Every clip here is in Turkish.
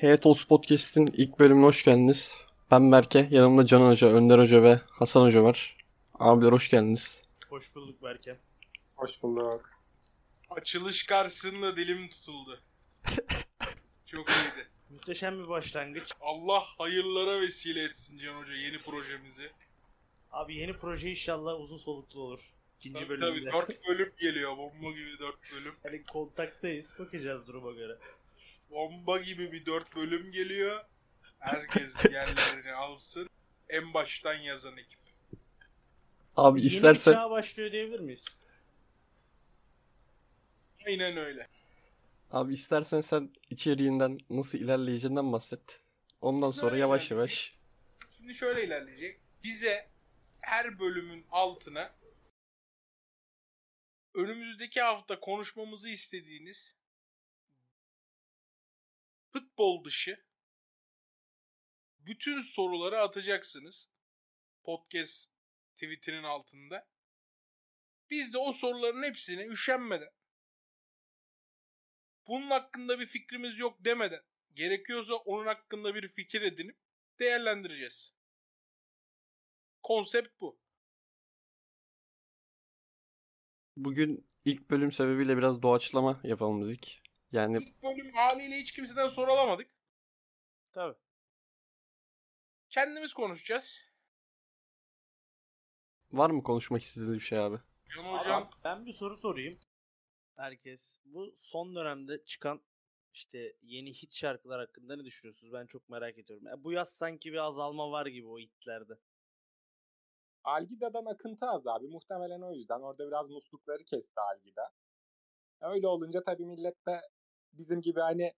Heyetos Podcast'in ilk bölümüne hoş geldiniz. Ben Berke, yanımda Can Hoca, Önder Hoca ve Hasan Hoca var. Abiler hoş geldiniz. Hoş bulduk Berke. Hoş bulduk. Açılış karşısında dilim tutuldu. Çok iyiydi. Muhteşem bir başlangıç. Allah hayırlara vesile etsin Can Hoca yeni projemizi. Abi yeni proje inşallah uzun soluklu olur. İkinci Tabii bölümde. tabii 4 bölüm geliyor. Bomba gibi 4 bölüm. Hani kontaktayız. Bakacağız duruma göre. Bomba gibi bir 4 bölüm geliyor. Herkes yerlerini alsın. En baştan yazan ekip. Abi Yeni istersen çağ başlıyor diyebilir miyiz? Aynen öyle. abi istersen sen içeriğinden nasıl ilerleyeceğinden bahset. Ondan sonra Şöyle yavaş ilerleyecek. yavaş Şimdi şöyle ilerleyecek. Bize her bölümün altına önümüzdeki hafta konuşmamızı istediğiniz futbol dışı bütün soruları atacaksınız. Podcast tweetinin altında. Biz de o soruların hepsini üşenmeden bunun hakkında bir fikrimiz yok demeden gerekiyorsa onun hakkında bir fikir edinip değerlendireceğiz. Konsept bu. Bugün ilk bölüm sebebiyle biraz doğaçlama yapalım dedik. Yani İlk bölüm haliyle hiç kimseden soru alamadık. Tabii. Kendimiz konuşacağız. var mı konuşmak istediğiniz bir şey abi? Can Abi, Hocam ben bir soru sorayım. Herkes bu son dönemde çıkan işte yeni hit şarkılar hakkında ne düşünüyorsunuz? Ben çok merak ediyorum. Ya bu yaz sanki bir azalma var gibi o hitlerde. Algida'dan akıntı az abi. Muhtemelen o yüzden. Orada biraz muslukları kesti Algida. Öyle olunca tabii millet de bizim gibi hani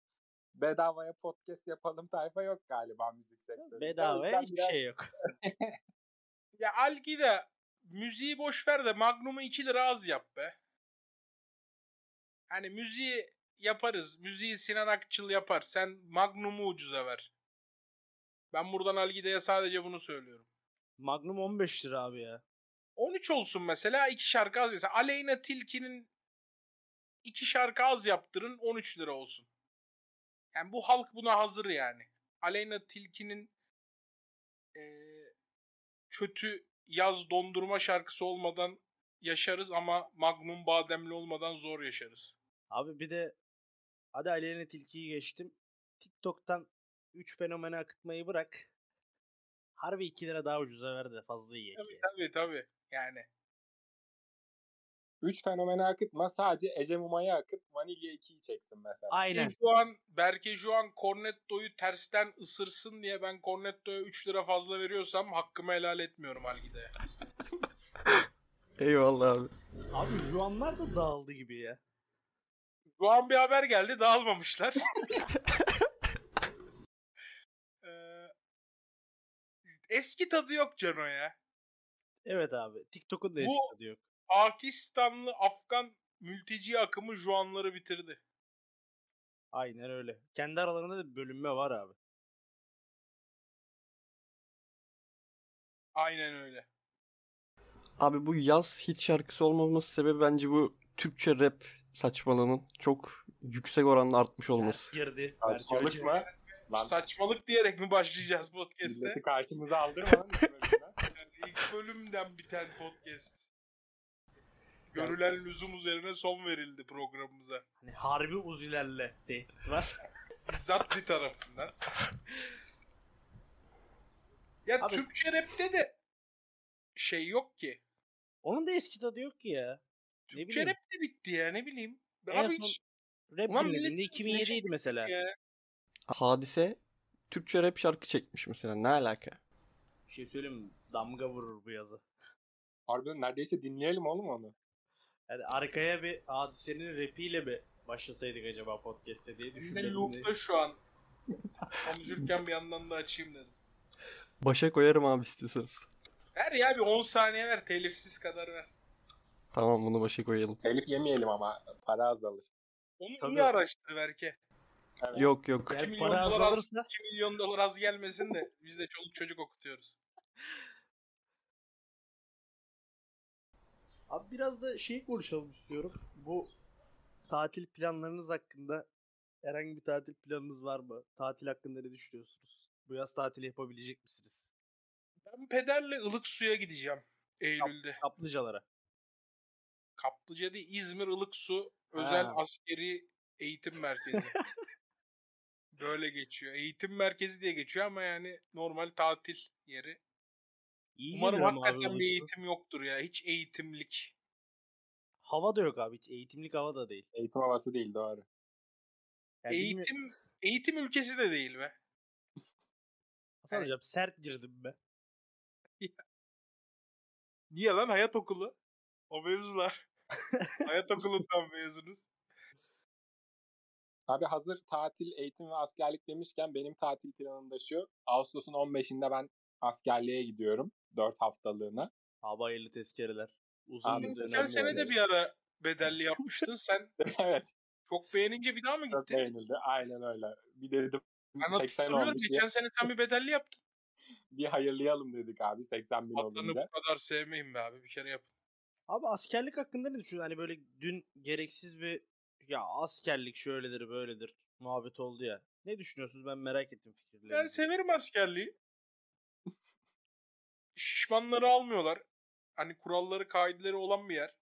bedavaya podcast yapalım tayfa yok galiba müzik sektöründe. O Bedavaya hiçbir biraz- şey yok. ya Algida müziği boş ver de Magnum'u 2 lira az yap be. Hani müziği yaparız. Müziği Sinan Akçıl yapar. Sen Magnum'u ucuza ver. Ben buradan Algida'ya sadece bunu söylüyorum. Magnum 15 lira abi ya. 13 olsun mesela iki şarkı az. Mesela Aleyna Tilki'nin iki şarkı az yaptırın 13 lira olsun. Yani bu halk buna hazır yani. Aleyna Tilki'nin eee, kötü yaz dondurma şarkısı olmadan yaşarız ama Magnum bademli olmadan zor yaşarız. Abi bir de hadi Aleyna Tilki'yi geçtim. TikTok'tan 3 fenomeni akıtmayı bırak. Harbi 2 lira daha ucuza ver de fazla iyi. Tabii tabii tabii. Yani Üç fenomeni akıtma sadece Ece Muma'yı akıt Vanilya 2'yi çeksin mesela. Aynen. şu an Berke şu an Cornetto'yu tersten ısırsın diye ben Cornetto'ya 3 lira fazla veriyorsam hakkımı helal etmiyorum Algide'ye. Eyvallah abi. Abi Juanlar da dağıldı gibi ya. Şu an bir haber geldi dağılmamışlar. Ee, eski tadı yok Cano ya. Evet abi. TikTok'un da Bu- eski tadı yok. Pakistanlı Afgan mülteci akımı Juanları bitirdi. Aynen öyle. Kendi aralarında da bölünme var abi. Aynen öyle. Abi bu yaz hit şarkısı olmaması sebebi bence bu Türkçe rap saçmalığının çok yüksek oranda artmış olması. Sert girdi. Saçmalık mı? Lan Saçmalık diyerek mi başlayacağız podcast'e? milleti karşımıza aldırma ilk bölümden biten podcast. Görülen lüzum üzerine son verildi programımıza. Hani harbi uzilerle tehdit var. Bizzat tarafından. Ya Abi- Türkçe rapte de şey yok ki. Onun da eski tadı yok ki ya. Ne Türkçe bileyim. rap de bitti ya ne bileyim. En Abi hiç Rap Ulan dinlediğinde milletin 2007 idi mesela. ya. Hadise Türkçe rap şarkı çekmiş mesela. Ne alaka? Bir şey söyleyeyim mi? Damga vurur bu yazı. Harbiden neredeyse dinleyelim oğlum onu. Yani arkaya bir hadisenin rapiyle mi başlasaydık acaba podcast'te diye düşündüm. loop'ta şu an. Konuşurken bir yandan da açayım dedim. Başa koyarım abi istiyorsanız. Ver ya bir 10 saniye ver telifsiz kadar ver. Tamam bunu başa koyalım. Telif yemeyelim ama para azalır. Onu Tabii. iyi araştır belki. Evet. Yok yok. İki Yani milyon para dolar az- azalırsa 2 milyon dolar az gelmesin de biz de çoluk çocuk okutuyoruz. Abi biraz da şey konuşalım istiyorum. Bu tatil planlarınız hakkında herhangi bir tatil planınız var mı? Tatil hakkında ne düşünüyorsunuz? Bu yaz tatili yapabilecek misiniz? Ben pederle ılık suya gideceğim Eylül'de. Kaplıcalara. Kaplıca değil İzmir ılık su özel Ha. askeri eğitim merkezi. Böyle geçiyor. Eğitim merkezi diye geçiyor ama yani normal tatil yeri. İyi Umarım ama abi hakikaten bir eğitim yoktur ya. Hiç eğitimlik. Hava da yok abi. Hiç eğitimlik hava da değil. Eğitim havası değil doğru. Yani eğitim eğitim ülkesi de değil be. Hasan Yani- hocam sert girdim be. Niye lan hayat okulu? O mevzular. hayat okulundan mezunuz. Abi hazır tatil, eğitim ve askerlik demişken benim tatil planım da şu. Ağustos'un 15'inde ben askerliğe gidiyorum. 4 haftalığına. Hava hayırlı tezkereler. Uzun Abi, bir geçen sene de bir ara bedelli yapmıştın. Sen evet. çok beğenince bir daha mı Çok gittin? beğenildi. Aynen öyle. Bir dedim Ben 80 hatırlıyorum. olmuş diye Geçen sene sen bir bedelli yaptın. bir hayırlayalım dedik abi 80 bin Atlanı olunca. bu kadar sevmeyin be abi. Bir kere yap. Abi askerlik hakkında ne düşünüyorsun? Hani böyle dün gereksiz bir ya askerlik şöyledir böyledir muhabbet oldu ya. Ne düşünüyorsunuz? Ben merak ettim fikirlerinizi. Ben severim askerliği. Şişmanları almıyorlar. Hani kuralları, kaideleri olan bir yer.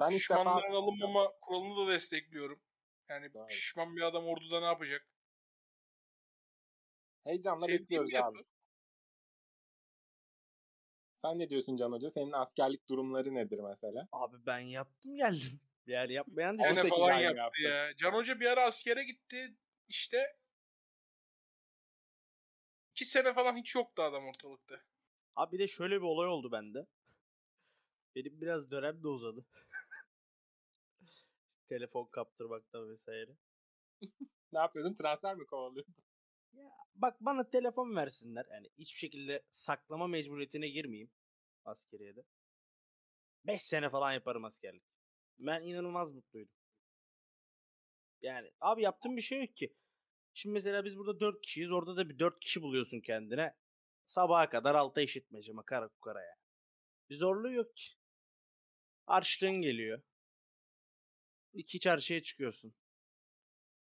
Ben ilk defa Şişmanların alınmama kuralını da destekliyorum. Yani Doğru. şişman bir adam orduda ne yapacak? heyecanla Sevdiğim bekliyoruz abi. Sen ne diyorsun Can Hoca? Senin askerlik durumları nedir mesela? Abi ben yaptım geldim. Yani yapmayan da çok falan yani yaptı yaptı. ya. Can Hoca bir ara askere gitti. İşte iki sene falan hiç yoktu adam ortalıkta. Abi bir de şöyle bir olay oldu bende. Benim biraz dönem de uzadı. Telefon kaptırmaktan vesaire. Ne yapıyordun? Transfer mi kovalıyordun? Ya bak bana telefon versinler. Yani hiçbir şekilde saklama mecburiyetine girmeyeyim askeriye de. 5 sene falan yaparım askerlik. Ben inanılmaz mutluydum. Yani abi yaptığım bir şey yok ki. Şimdi mesela biz burada 4 kişiyiz. Orada da bir 4 kişi buluyorsun kendine. Sabaha kadar alta eşitmece makara kukara ya. Bir zorluğu yok ki. Harçlığın geliyor. İki çarşıya çıkıyorsun.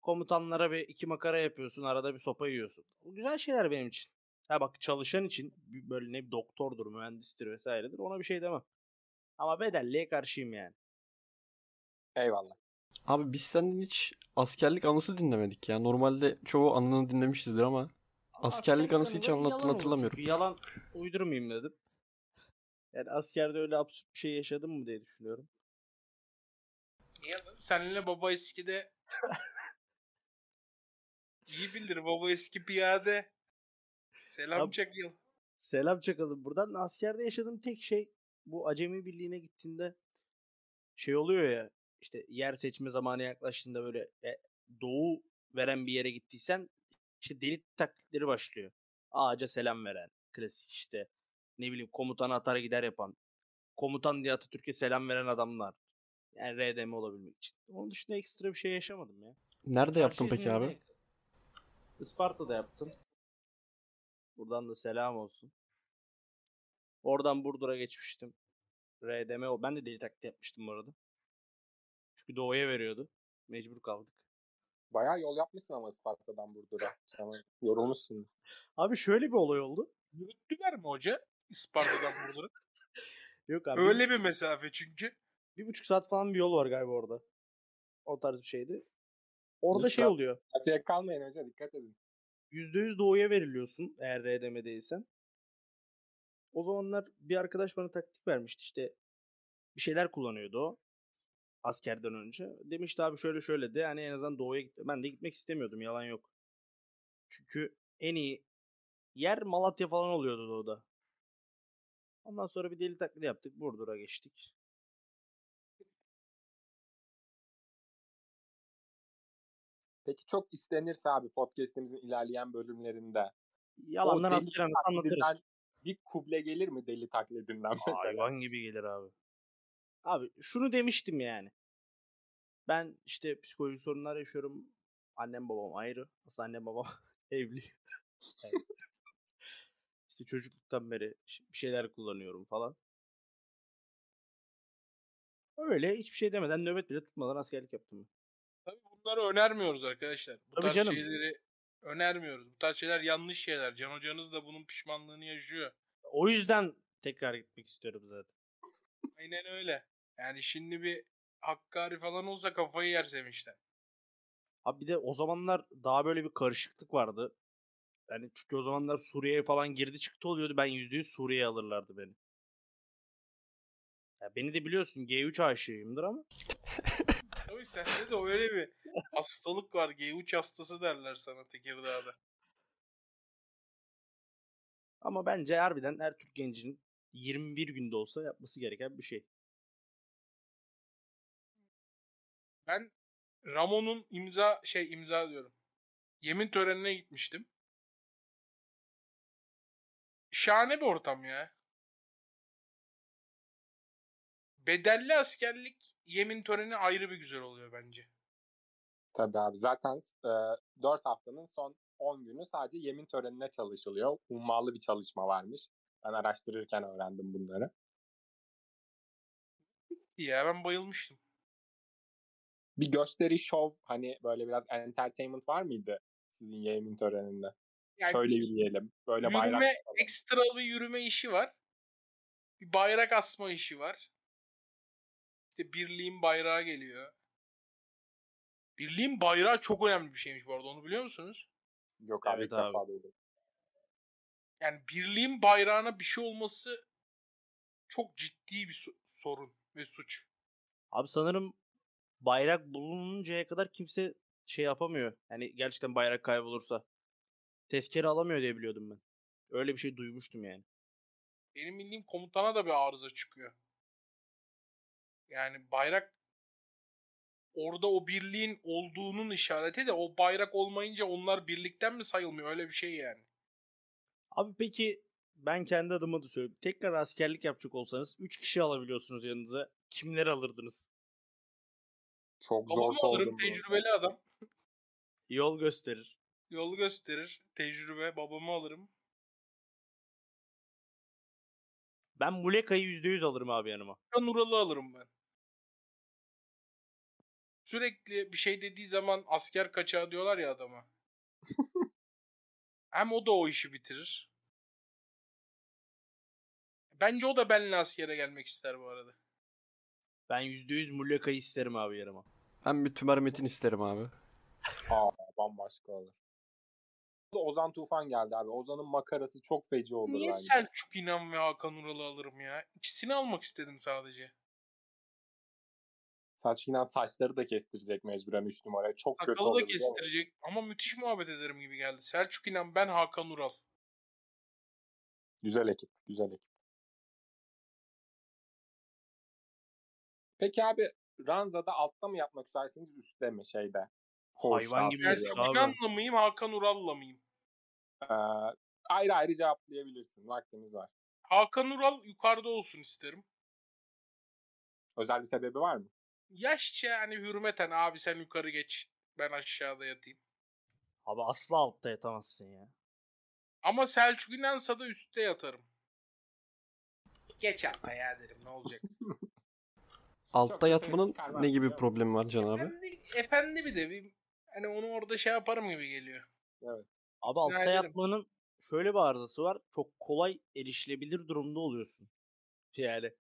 Komutanlara bir iki makara yapıyorsun. Arada bir sopa yiyorsun. Bu güzel şeyler benim için. Ha bak çalışan için böyle ne bir doktordur, mühendistir vesairedir. Ona bir şey demem. Ama bedelliye karşıyım yani. Eyvallah. Abi biz senden hiç askerlik anısı dinlemedik ya. Normalde çoğu anını dinlemişizdir ama Askerlik anısı hiç olur hatırlamıyorum. çünkü. Yalan uydurmayayım dedim. Yani askerde öyle absürt bir şey yaşadım mı diye düşünüyorum. Niye lan? Seninle baba eskide iyi bilir baba eski piyade. Selam Abi- çakıl. Selam çakalım buradan. Askerde yaşadığım tek şey bu Acemi Birliği'ne gittiğinde şey oluyor ya işte yer seçme zamanı yaklaştığında böyle e, doğu veren bir yere gittiysen işte deli taklitleri başlıyor. Ağaca selam veren klasik işte ne bileyim komutana atar gider yapan komutan diye Atatürk'e selam veren adamlar. Yani RDM olabilmek için. Onun dışında ekstra bir şey yaşamadım ya. nerede yaptın Karşı peki İzmir'de abi? yakın. Isparta'da yaptım. Buradan da selam olsun. Oradan Burdur'a geçmiştim. RDM o. Ben de deli taklidi yapmıştım bu arada. Çünkü doğuya veriyordu. Mecbur kaldık. Bayağı yol yapmışsın ama Isparta'dan Burdur'a. Sana yorulmuşsun. Abi şöyle bir olay oldu. Yürüttüler mi hoca? İsparta'dan burada. Yok abi. Öyle bir mesafe çünkü. Bir buçuk saat falan bir yol var galiba orada. O tarz bir şeydi. Orada şey Lütfen. oluyor. Trafiğe kalmayın hoca dikkat edin. %100 doğuya veriliyorsun eğer RDM değilsen. O zamanlar bir arkadaş bana taktik vermişti işte bir şeyler kullanıyordu o askerden önce. Demişti abi şöyle şöyle de yani en azından doğuya git. Ben de gitmek istemiyordum yalan yok. Çünkü en iyi yer Malatya falan oluyordu doğuda. Ondan sonra bir deli taklidi yaptık. Burdur'a geçtik. Peki çok istenirse abi podcast'imizin ilerleyen bölümlerinde Yalandan o asker deli anısı anlatırız. bir kuble gelir mi deli taklidinden mesela? Hayvan gibi gelir abi. Abi şunu demiştim yani. Ben işte psikolojik sorunlar yaşıyorum. Annem babam ayrı. Aslında annem babam evli. İşte çocukluktan beri bir şeyler kullanıyorum falan. Öyle hiçbir şey demeden nöbet bile tutmadan askerlik yaptım. bunları önermiyoruz arkadaşlar. Bu Tabii tarz canım. şeyleri önermiyoruz. Bu tarz şeyler yanlış şeyler. Can hocanız da bunun pişmanlığını yaşıyor. O yüzden tekrar gitmek istiyorum zaten. Aynen öyle. Yani şimdi bir Hakkari falan olsa kafayı yer Sevinç'ten. Abi bir de o zamanlar daha böyle bir karışıklık vardı. Yani çünkü o zamanlar Suriye'ye falan girdi çıktı oluyordu. Ben %100 Suriye'ye alırlardı beni. Ya beni de biliyorsun G3 aşığıyımdır ama. Tabii sende de öyle bir hastalık var. G3 hastası derler sana Tekirdağ'da. Ama bence harbiden her Türk gencinin 21 günde olsa yapması gereken bir şey. Ben Ramon'un imza şey imza diyorum. Yemin törenine gitmiştim. Şahane bir ortam ya. Bedelli askerlik yemin töreni ayrı bir güzel oluyor bence. Tabii abi zaten e, 4 haftanın son 10 günü sadece yemin törenine çalışılıyor. Ummalı bir çalışma varmış. Ben araştırırken öğrendim bunları. Ya ben bayılmıştım. Bir gösteri, şov hani böyle biraz entertainment var mıydı sizin yemin töreninde? Yani Şöyle yürüyelim. Böyle bayrak yürüme, tutalım. ekstra bir yürüme işi var. Bir bayrak asma işi var. İşte birliğin bayrağı geliyor. Birliğin bayrağı çok önemli bir şeymiş bu arada onu biliyor musunuz? Yok abi Evet abi. Yani birliğin bayrağına bir şey olması çok ciddi bir so- sorun ve suç. Abi sanırım bayrak bulununcaya kadar kimse şey yapamıyor. Yani gerçekten bayrak kaybolursa. Tezkere alamıyor diye biliyordum ben. Öyle bir şey duymuştum yani. Benim bildiğim komutana da bir arıza çıkıyor. Yani bayrak orada o birliğin olduğunun işareti de o bayrak olmayınca onlar birlikten mi sayılmıyor? Öyle bir şey yani. Abi peki ben kendi adıma da söyleyeyim. Tekrar askerlik yapacak olsanız 3 kişi alabiliyorsunuz yanınıza. Kimleri alırdınız? Çok zor Babamı alırım sordum. bu. tecrübeli adam. Yol gösterir. Yolu gösterir. Tecrübe. Babamı alırım. Ben Muleka'yı %100 alırım abi yanıma. Hakan Ural'ı alırım ben. Sürekli bir şey dediği zaman asker kaçağı diyorlar ya adama. Hem o da o işi bitirir. Bence o da benimle askere gelmek ister bu arada. Ben %100 Muleka'yı isterim abi yanıma. Ben bir Tümer Metin isterim abi. Aa, bambaşka olur. Ozan Tufan geldi abi. Ozan'ın makarası çok feci olur Niye bence. Selçuk İnan ve Hakan Ural'ı alırım ya? İkisini almak istedim sadece. Selçuk İnan saçları da kestirecek mecburen 3 numaraya. Çok kötü Sakalı olur. da biliyor musun? kestirecek ama müthiş muhabbet ederim gibi geldi. Selçuk İnan ben Hakan Ural. Güzel ekip. Güzel ekip. Peki abi Ranza'da altta mı yapmak istersiniz üstte mi şeyde? Hayvan gibi abi. İnan'la mıyım Hakan Ural'la mıyım? Ee, ayrı ayrı cevaplayabilirsin. Vaktimiz var. Hakan Ural yukarıda olsun isterim. Özel bir sebebi var mı? Yaşça hani hürmeten abi sen yukarı geç ben aşağıda yatayım. Abi asla altta yatamazsın ya. Ama Selçuk İnan'sa da üstte yatarım. Geç atma ya derim ne olacak. Altta yatmanın ne gibi musun? problemi var Can abi? efendi, efendi bir de bir, hani onu orada şey yaparım gibi geliyor. Abi altta ederim. yatmanın şöyle bir arızası var. Çok kolay erişilebilir durumda oluyorsun. Yani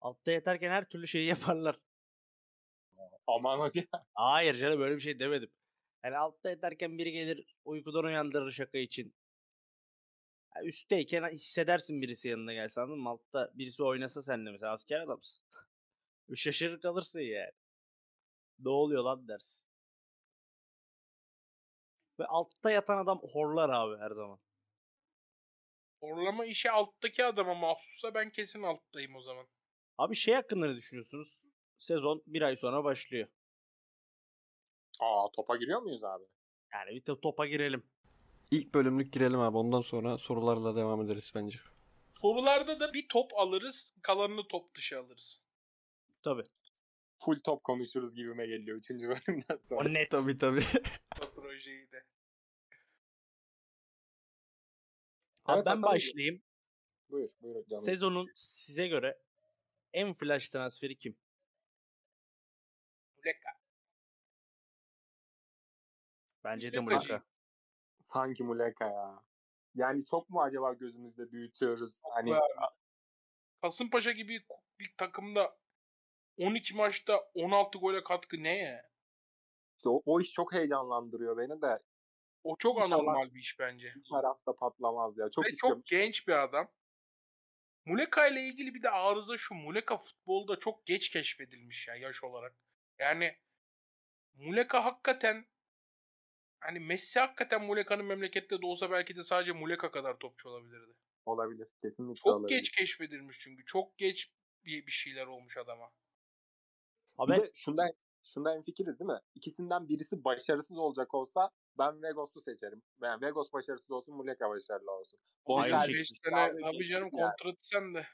altta yatarken her türlü şeyi yaparlar. Aman hoca. Hayır canım böyle bir şey demedim. Yani altta yatarken biri gelir uykudan uyandırır şaka için. Ya üstteyken hissedersin birisi yanına gelse anladın mı? Altta birisi oynasa sen de mesela asker adamsın. Şaşırır kalırsın yani. Ne oluyor lan dersin. Ve altta yatan adam horlar abi her zaman. Horlama işi alttaki adama mahsussa ben kesin alttayım o zaman. Abi şey hakkında ne düşünüyorsunuz? Sezon bir ay sonra başlıyor. Aa topa giriyor muyuz abi? Yani bir de topa girelim. İlk bölümlük girelim abi. Ondan sonra sorularla devam ederiz bence. Sorularda da bir top alırız kalanını top dışı alırız. Tabii. Full top konuşuruz gibime geliyor 3. bölümden sonra. O net. Tabii tabii. Bu projeyi de. Abi Evet, ben başlayayım. Buyur buyur canım. Sezonun size göre en flash transferi kim? Muleka. Bence de. Muleka. Sanki Muleka ya. Yani çok mu acaba gözümüzde büyütüyoruz? Hani Kasımpaşa gibi bir takımda 12 maçta 16 gole katkı ne ya? işte o, o iş çok heyecanlandırıyor beni de O çok İnşallah. anormal bir iş bence. bir tarafta patlamaz ya. Çok Ve istiyorum. çok genç bir adam. Muleka ile ilgili bir de arıza şu. Muleka futbolda çok geç keşfedilmiş ya yaş olarak. Yani Muleka hakikaten hani Messi hakikaten Muleka'nın memlekette de olsa belki de sadece Muleka kadar topçu olabilirdi. Olabilir. Kesinlikle Çok olabilir. geç keşfedilmiş çünkü. Çok geç bir, bir şeyler olmuş adama. Abi Bir de şundan, şundan fikiriz değil mi? İkisinden birisi başarısız olacak olsa ben Vegos'u seçerim. Yani Vegos başarısız olsun, Muleka başarılı olsun. Bonservis şekilde. Beş daha sene da tabii canım geçtim yani. kontratı sende.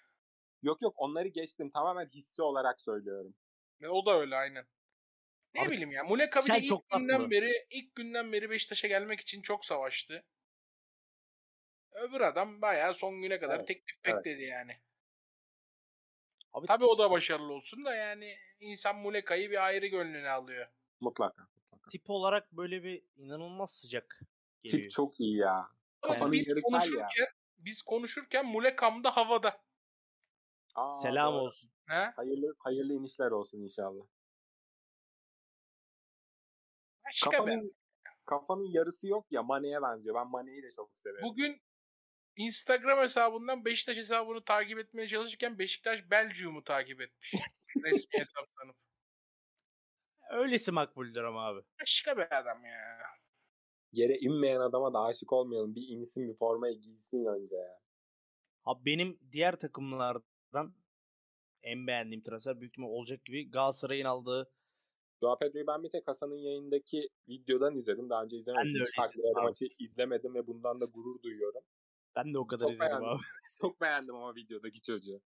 Yok yok onları geçtim. Tamamen hissi olarak söylüyorum. Ve o da öyle aynen. Ne Abi, bileyim ya. Muleka bir de ilk günden haklı. beri ilk günden beri Beşiktaş'a gelmek için çok savaştı. Öbür adam bayağı son güne kadar Evet, teklif evet. bekledi yani. Abi Tabii tip, o da başarılı olsun da yani insan Muleka'yı bir ayrı gönlüne alıyor. Mutlaka. mutlaka. tip olarak böyle bir inanılmaz sıcak geliyor. Tip çok iyi ya. Kafanın biz kel ya. konuşurken biz konuşurken Mulekam da havada. Aa, Selam doğru. olsun. He? Hayırlı, hayırlı inişler olsun inşallah. Başka be. Kafanın, kafanın yarısı yok ya Mane'ye benziyor. Ben Mane'yi de çok severim. Bugün Instagram hesabından Beşiktaş hesabını takip etmeye çalışırken Beşiktaş Belgium'u takip etmiş. Resmi hesap tanıp. Öylesi makbuldür ama abi. Başka bir adam ya. Yere inmeyen adama da aşık olmayalım. Bir insin bir formayı giysin önce ya. Abi benim diğer takımlardan en beğendiğim transfer büyük ihtimal olacak gibi Galatasaray'ın aldığı Joao Pedro'yu ben bir tek Hasan'ın yayındaki videodan izledim. Daha önce izlemedim. Ben de öyle farklı izledim maçı izlemedim ve bundan da gurur duyuyorum. Ben de o kadar Çok izledim beğendim. abi. Çok beğendim ama videodaki çocuğu.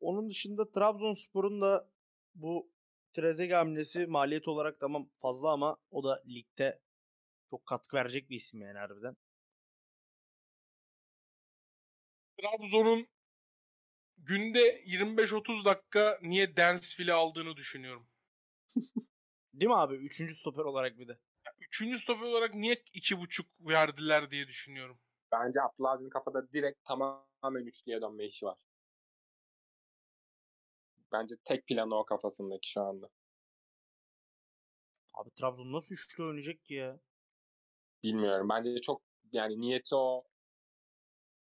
Onun dışında Trabzonspor'un da bu Trezeguet hamlesi maliyet olarak tamam fazla ama o da ligde çok katkı verecek bir isim yani harbiden. Trabzon'un günde 25-30 dakika niye Dansville'i aldığını düşünüyorum. Değil mi abi? Üçüncü stoper olarak bir de. Üçüncü stoper olarak niye 2.5 verdiler diye düşünüyorum. Bence Abdülaziz'in kafada direkt tamamen üçlüye dönme işi var. Bence tek planı o kafasındaki şu anda. Abi Trabzon nasıl üçlü oynayacak ki ya? Bilmiyorum. Bence çok yani niyeti o.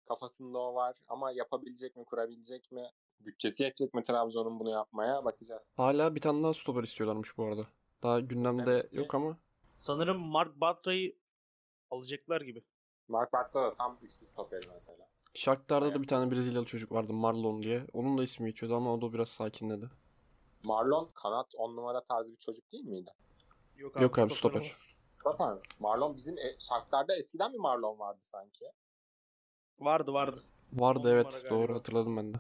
Kafasında o var. Ama yapabilecek mi, kurabilecek mi? Bütçesi yetecek mi Trabzon'un bunu yapmaya? Bakacağız. Hala bir tane daha stoper istiyorlarmış bu arada. Daha gündemde Evet. yok ama. Sanırım Mark Bartra'yı alacaklar gibi. Mark Bartra da tam üçlü stoperi mesela. Shakhtar'da da bir tane Brezilyalı çocuk vardı Marlon diye. Onun da ismi geçiyordu ama o da biraz sakinledi. Marlon kanat on numara tarzı bir çocuk değil miydi? Yok abi stoper. Stoper mi? Marlon bizim e, Shakhtar'da eskiden bir Marlon vardı sanki. Vardı vardı. Vardı On evet doğru hatırladım ben de.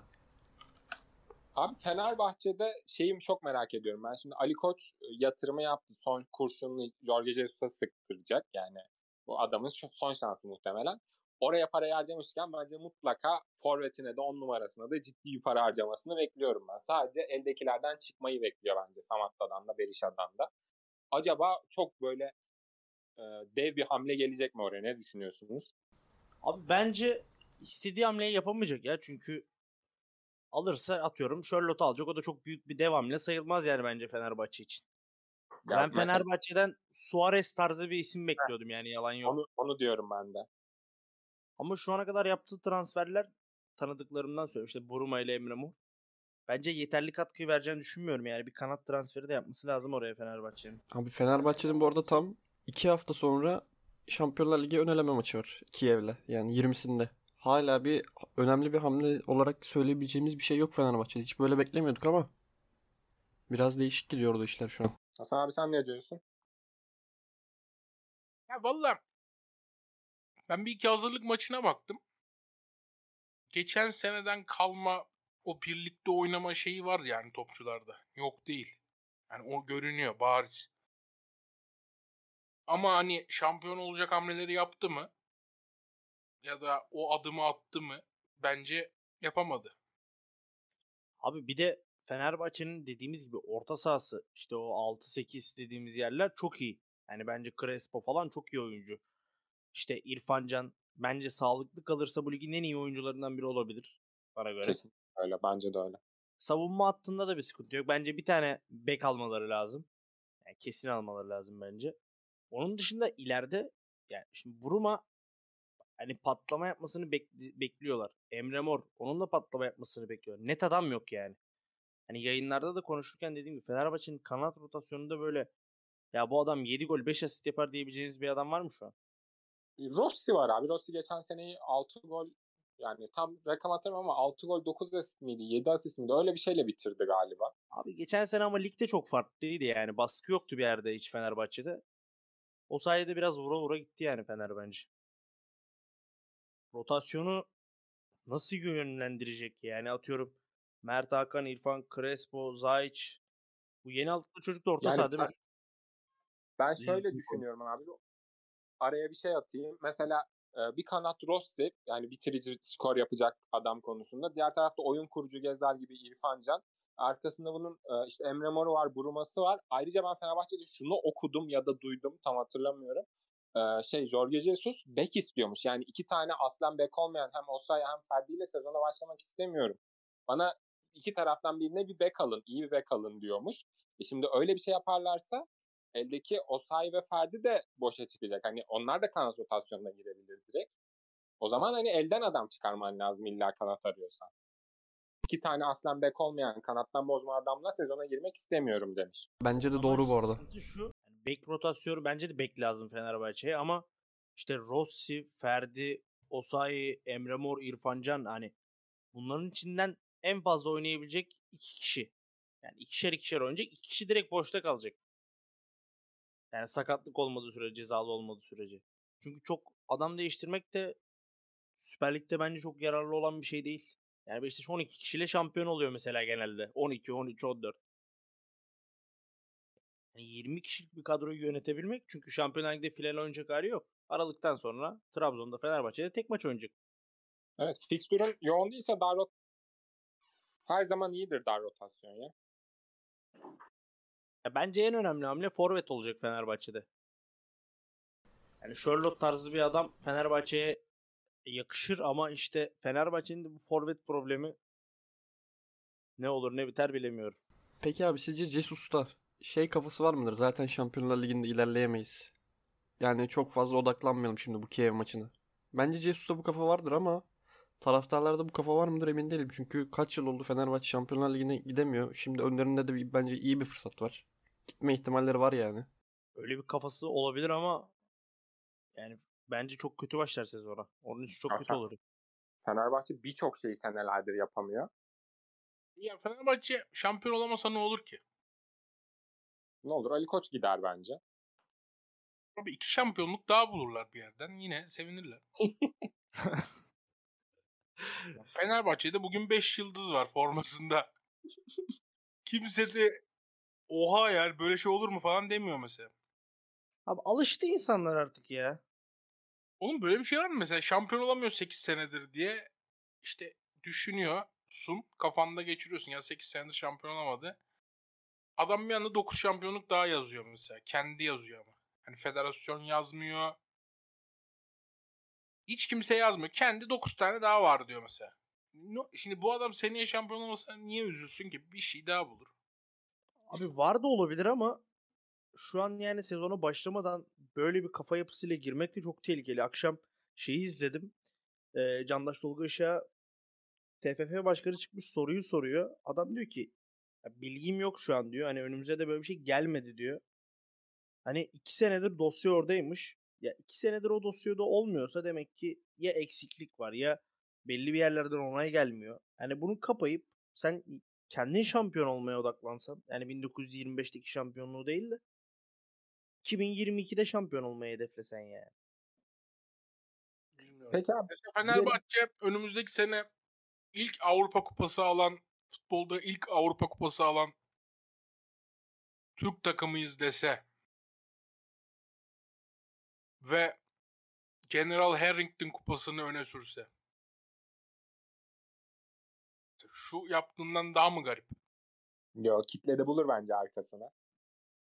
Abi Fenerbahçe'de şeyim çok merak ediyorum. Ben şimdi Ali Koç e, yatırımı yaptı. Son kurşununu Jorge Jesus'a sıktıracak. Yani bu adamın son şansı muhtemelen. Oraya para harcamışken bence mutlaka forvetine de on numarasına da ciddi bir para harcamasını bekliyorum ben. Sadece eldekilerden çıkmayı bekliyor bence Samatta'dan da Berisha'dan da. Acaba çok böyle e, dev bir hamle gelecek mi oraya? Ne düşünüyorsunuz? Abi bence istediği hamleyi yapamayacak ya çünkü alırsa atıyorum Charlotte alacak. O da çok büyük bir dev hamle sayılmaz yani bence Fenerbahçe için. Ya ben mesela Fenerbahçe'den Suarez tarzı bir isim bekliyordum yani yalan yok. onu, onu diyorum ben de. Ama şu ana kadar yaptığı transferler tanıdıklarımdan söylüyorum. İşte Buruma ile Emre Mor. Bence yeterli katkıyı vereceğini düşünmüyorum yani. Bir kanat transferi de yapması lazım oraya Fenerbahçe'nin. Abi Fenerbahçe'nin bu arada tam 2 hafta sonra Şampiyonlar Ligi ön eleme maçı var Kiev'le. Yani 20'sinde. Hala bir önemli bir hamle olarak söyleyebileceğimiz bir şey yok Fenerbahçe'de. Hiç böyle beklemiyorduk ama biraz değişik gidiyordu işler şu an. Hasan abi sen ne diyorsun? Ya valla ben bir iki hazırlık maçına baktım. Geçen seneden kalma o birlikte oynama şeyi var yani topçularda. Yok değil. Yani o görünüyor bariz. Ama hani şampiyon olacak hamleleri yaptı mı? Ya da o adımı attı mı? Bence yapamadı. Abi bir de Fenerbahçe'nin dediğimiz gibi orta sahası işte o 6-8 dediğimiz yerler çok iyi. Yani bence Crespo falan çok iyi oyuncu. İşte İrfan Can bence sağlıklı kalırsa bu ligin en iyi oyuncularından biri olabilir bana göre. Kesin öyle. Bence de öyle. Savunma hattında da bir sıkıntı yok. Bence bir tane bek almaları lazım. Yani kesin almaları lazım bence. Onun dışında ileride yani şimdi Buruma hani patlama yapmasını bekli- bekliyorlar. Emre Mor onun da patlama yapmasını bekliyor. Net adam yok yani. Hani yayınlarda da konuşurken dediğim gibi Fenerbahçe'nin kanat rotasyonunda böyle ya bu adam 7 gol 5 asist yapar diyebileceğiniz bir adam var mı şu an? Rossi var abi. Rossi geçen seneyi 6 gol yani tam rakam hatırlamıyorum ama 6 gol 9 asist miydi? 7 asist miydi? Öyle bir şeyle bitirdi galiba. Abi geçen sene ama ligde çok farklıydı yani. Baskı yoktu bir yerde hiç Fenerbahçe'de. O sayede biraz vura vura gitti yani Fener bence. Rotasyonu nasıl yönlendirecek yani atıyorum Mert Hakan, İrfan, Crespo, Zayç. Bu yeni aldıkları çocuk da orta Yani saha değil mi? ben- şöyle konu. düşünüyorum abi. Araya bir şey atayım. Mesela e, bir kanat Rossi yani bitirici skor yapacak adam konusunda. Diğer tarafta oyun kurucu Gezer gibi İrfan Can. Arkasında bunun e, işte Emre Mor var, Buruması var. Ayrıca ben Fenerbahçe'de şunu okudum ya da duydum tam hatırlamıyorum. E, şey Jorge Jesus bek istiyormuş. Yani iki tane aslen bek olmayan hem Osay hem Ferdi ile sezona başlamak istemiyorum. Bana iki taraftan birine bir bek alın, iyi bir bek alın diyormuş. E şimdi öyle bir şey yaparlarsa eldeki Osay ve Ferdi de boşa çıkacak. Hani onlar da kanat rotasyonuna girebilir direkt. O zaman hani elden adam çıkarman lazım illa kanat arıyorsan. İki tane aslen bek olmayan kanattan bozma adamla sezona girmek istemiyorum demiş. Bence de Ama doğru bu arada. sıkıntı şu. Bek rotasyonu bence de bek lazım Fenerbahçe'ye ama işte Rossi, Ferdi, Osayi, Emre Mor, İrfan Can hani bunların içinden en fazla oynayabilecek iki kişi. Yani ikişer ikişer oynayacak. iki kişi direkt boşta kalacak. Yani sakatlık olmadığı sürece, cezalı olmadığı sürece. Çünkü çok adam değiştirmek de Süper Lig'de bence çok yararlı olan bir şey değil. Yani Beşiktaş 12 kişiyle şampiyon oluyor mesela genelde. 12, 13, 14. Yani 20 kişilik bir kadroyu yönetebilmek çünkü Şampiyonlar Ligi'de final oynayacak hali yok. Aralıktan sonra Trabzon'da Fenerbahçe'de tek maç oynayacak. Evet fikstürün yoğun değilse dar rot- her zaman iyidir dar rotasyon ya. Ya bence en önemli hamle forvet olacak Fenerbahçe'de. Yani Charlotte tarzı bir adam Fenerbahçe'ye yakışır ama işte Fenerbahçe'nin de bu forvet problemi ne olur ne biter bilemiyorum. Peki abi sizce Jesus'ta şey kafası var mıdır? Zaten Şampiyonlar Ligi'nde ilerleyemeyiz. Yani çok fazla odaklanmayalım şimdi bu Kiev maçına. Bence Jesus'ta bu kafa vardır ama taraftarlarda bu kafa var mıdır emin değilim. Çünkü kaç yıl oldu Fenerbahçe Şampiyonlar Ligi'ne gidemiyor. Şimdi önlerinde de bir, bence iyi bir fırsat var. Gitme ihtimalleri var yani. Öyle bir kafası olabilir ama yani bence çok kötü başlar sezona. Onun için çok Ya kötü sen- olur. Fenerbahçe birçok şeyi senelerdir yapamıyor. Ya Fenerbahçe şampiyon olamasa ne olur ki? Ne olur Ali Koç gider bence. Abi iki şampiyonluk daha bulurlar bir yerden. Yine sevinirler. Fenerbahçe'de bugün 5 yıldız var formasında. Kimse de oha ya böyle şey olur mu falan demiyor mesela. Abi alıştı insanlar artık ya. Oğlum böyle bir şey var mı mesela şampiyon olamıyor 8 senedir diye işte düşünüyorsun kafanda geçiriyorsun ya 8 senedir şampiyon olamadı. Adam bir anda 9 şampiyonluk daha yazıyor mesela. Kendi yazıyor ama. Hani federasyon yazmıyor. Hiç kimse yazmıyor. Kendi 9 tane daha var diyor mesela. Şimdi bu adam seneye şampiyon olmasa niye üzülsün ki? Bir şey daha bulur. Abi var da olabilir ama şu an yani sezona başlamadan böyle bir kafa yapısıyla girmek de çok tehlikeli. Akşam şeyi izledim. Ee, Candaş Tolga Işık'a TFF başkanı çıkmış soruyu soruyor. Adam diyor ki "Ya bilgim yok şu an diyor. Hani önümüze de böyle bir şey gelmedi diyor. Hani iki senedir dosya oradaymış. Ya iki senedir o dosyada olmuyorsa demek ki ya eksiklik var ya belli bir yerlerden onay gelmiyor. Yani bunu kapayıp sen kendin şampiyon olmaya odaklansan yani 1925'teki şampiyonluğu değil de 2022'de şampiyon olmayı hedeflesen yani. Bilmiyorum. Peki abi Mesela Fenerbahçe önümüzdeki sene ilk Avrupa Kupası alan, futbolda ilk Avrupa Kupası alan Türk takımıyız dese ve General Harrington kupasını öne sürse şu yaptığından daha mı garip? Yo kitle de bulur bence arkasına.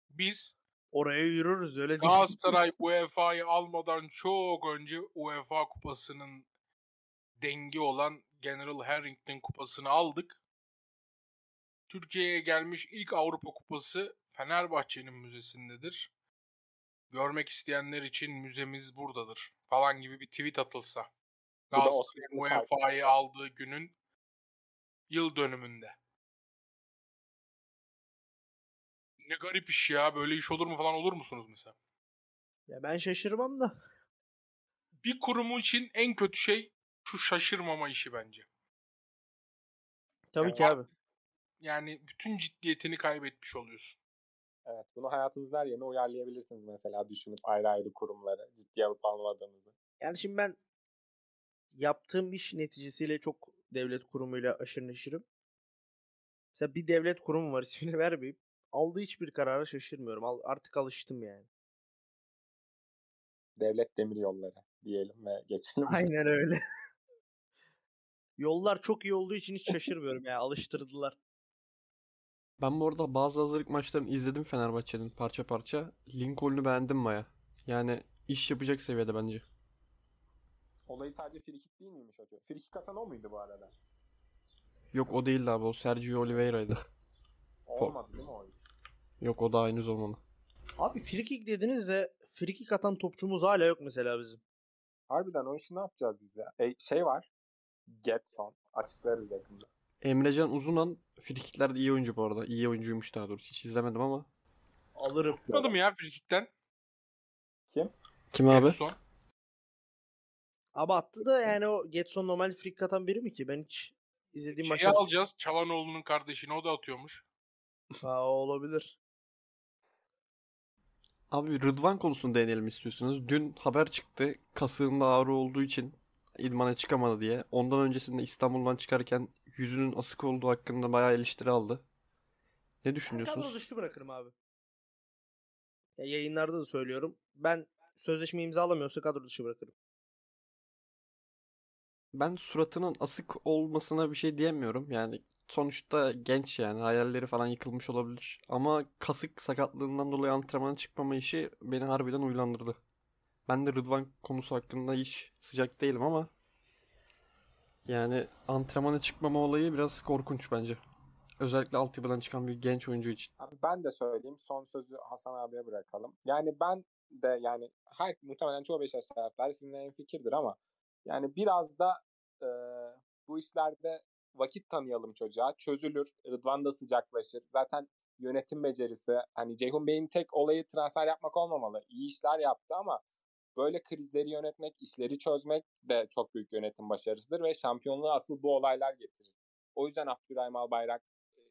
Biz Oraya yürürüz öyle değil. Galatasaray UEFA'yı almadan çok önce UEFA kupasının dengi olan General Harrington kupasını aldık. Türkiye'ye gelmiş ilk Avrupa kupası Fenerbahçe'nin müzesindedir. Görmek isteyenler için müzemiz buradadır falan gibi bir tweet atılsa. Galatasaray'ın UEFA'yı aldığı günün yıl dönümünde. Ne garip iş ya. Böyle iş olur mu falan olur musunuz mesela? Ya ben şaşırmam da. bir kurumu için en kötü şey şu şaşırmama işi bence. Tabii Ya ki abi. Yani bütün ciddiyetini kaybetmiş oluyorsun. Evet bunu hayatınızın her yerine uyarlayabilirsiniz mesela düşünüp ayrı ayrı kurumları ciddiye alıp almadığınızı. Yani şimdi ben yaptığım iş neticesiyle çok devlet kurumuyla aşırı neşirim. Mesela bir devlet kurumu var ismini vermeyeyim. Aldığı hiçbir karara şaşırmıyorum. Artık alıştım yani. Devlet demir yolları diyelim ve geçelim. Aynen öyle. Yollar çok iyi olduğu için hiç şaşırmıyorum ya. Alıştırdılar. Ben bu arada bazı hazırlık maçlarını izledim Fenerbahçe'nin parça parça. Lincoln'u beğendim baya. Yani iş yapacak seviyede bence. Olayı sadece frikik değil miymiş hocam? Frikik atan o muydu bu arada? Yok o değildi abi o Sergio Oliveira'ydı. Olmadı değil mi o iş? Yok o da henüz olmadı. Abi frikik dediniz de frikik atan topçumuz hala yok mesela bizim. Harbiden o işi ne yapacağız biz ya? E, şey var. Getson. Açıklarız yakında. Emrecan Uzunan frikiklerde iyi oyuncu bu arada. İyi oyuncuymuş daha doğrusu. Hiç izlemedim ama. Alırım. Anladım ya frikikten. Kim? Kim abi? Son. Abi attı da yani o Getson normal frikik atan biri mi ki? Ben hiç izlediğim Şeyi maçta... alacağız. Çalanoğlu'nun kardeşini o da atıyormuş. Ha, olabilir. Abi Rıdvan konusunu değinelim istiyorsunuz. Dün haber çıktı. Kasığında ağrı olduğu için idmana çıkamadı diye. Ondan öncesinde İstanbul'dan çıkarken yüzünün asık olduğu hakkında bayağı eleştiri aldı. Ne Ben düşünüyorsunuz? dışı bırakırım abi. Ya yayınlarda da söylüyorum. Ben sözleşme imzalamıyorsa kadro dışı bırakırım. Ben suratının asık olmasına bir şey diyemiyorum. Yani sonuçta genç yani hayalleri falan yıkılmış olabilir. Ama kasık sakatlığından dolayı antrenmana çıkmama işi beni harbiden uylandırdı. Ben de Rıdvan konusu hakkında hiç sıcak değilim ama yani antrenmana çıkmama olayı biraz korkunç bence. Özellikle altyapıdan çıkan bir genç oyuncu için. Abi ben de söyleyeyim. Son sözü Hasan abiye bırakalım. Yani ben de yani her muhtemelen çoğu Beşiktaş taraftarı sizinle en fikirdir ama yani biraz da e, bu işlerde vakit tanıyalım çocuğa. Çözülür. Rıdvan da sıcaklaşır. Zaten yönetim becerisi hani Ceyhun Bey'in tek olayı transfer yapmak olmamalı. İyi işler yaptı ama böyle krizleri yönetmek, işleri çözmek de çok büyük yönetim başarısıdır ve şampiyonluğu asıl bu olaylar getirir. O yüzden Abdurrahim Albayrak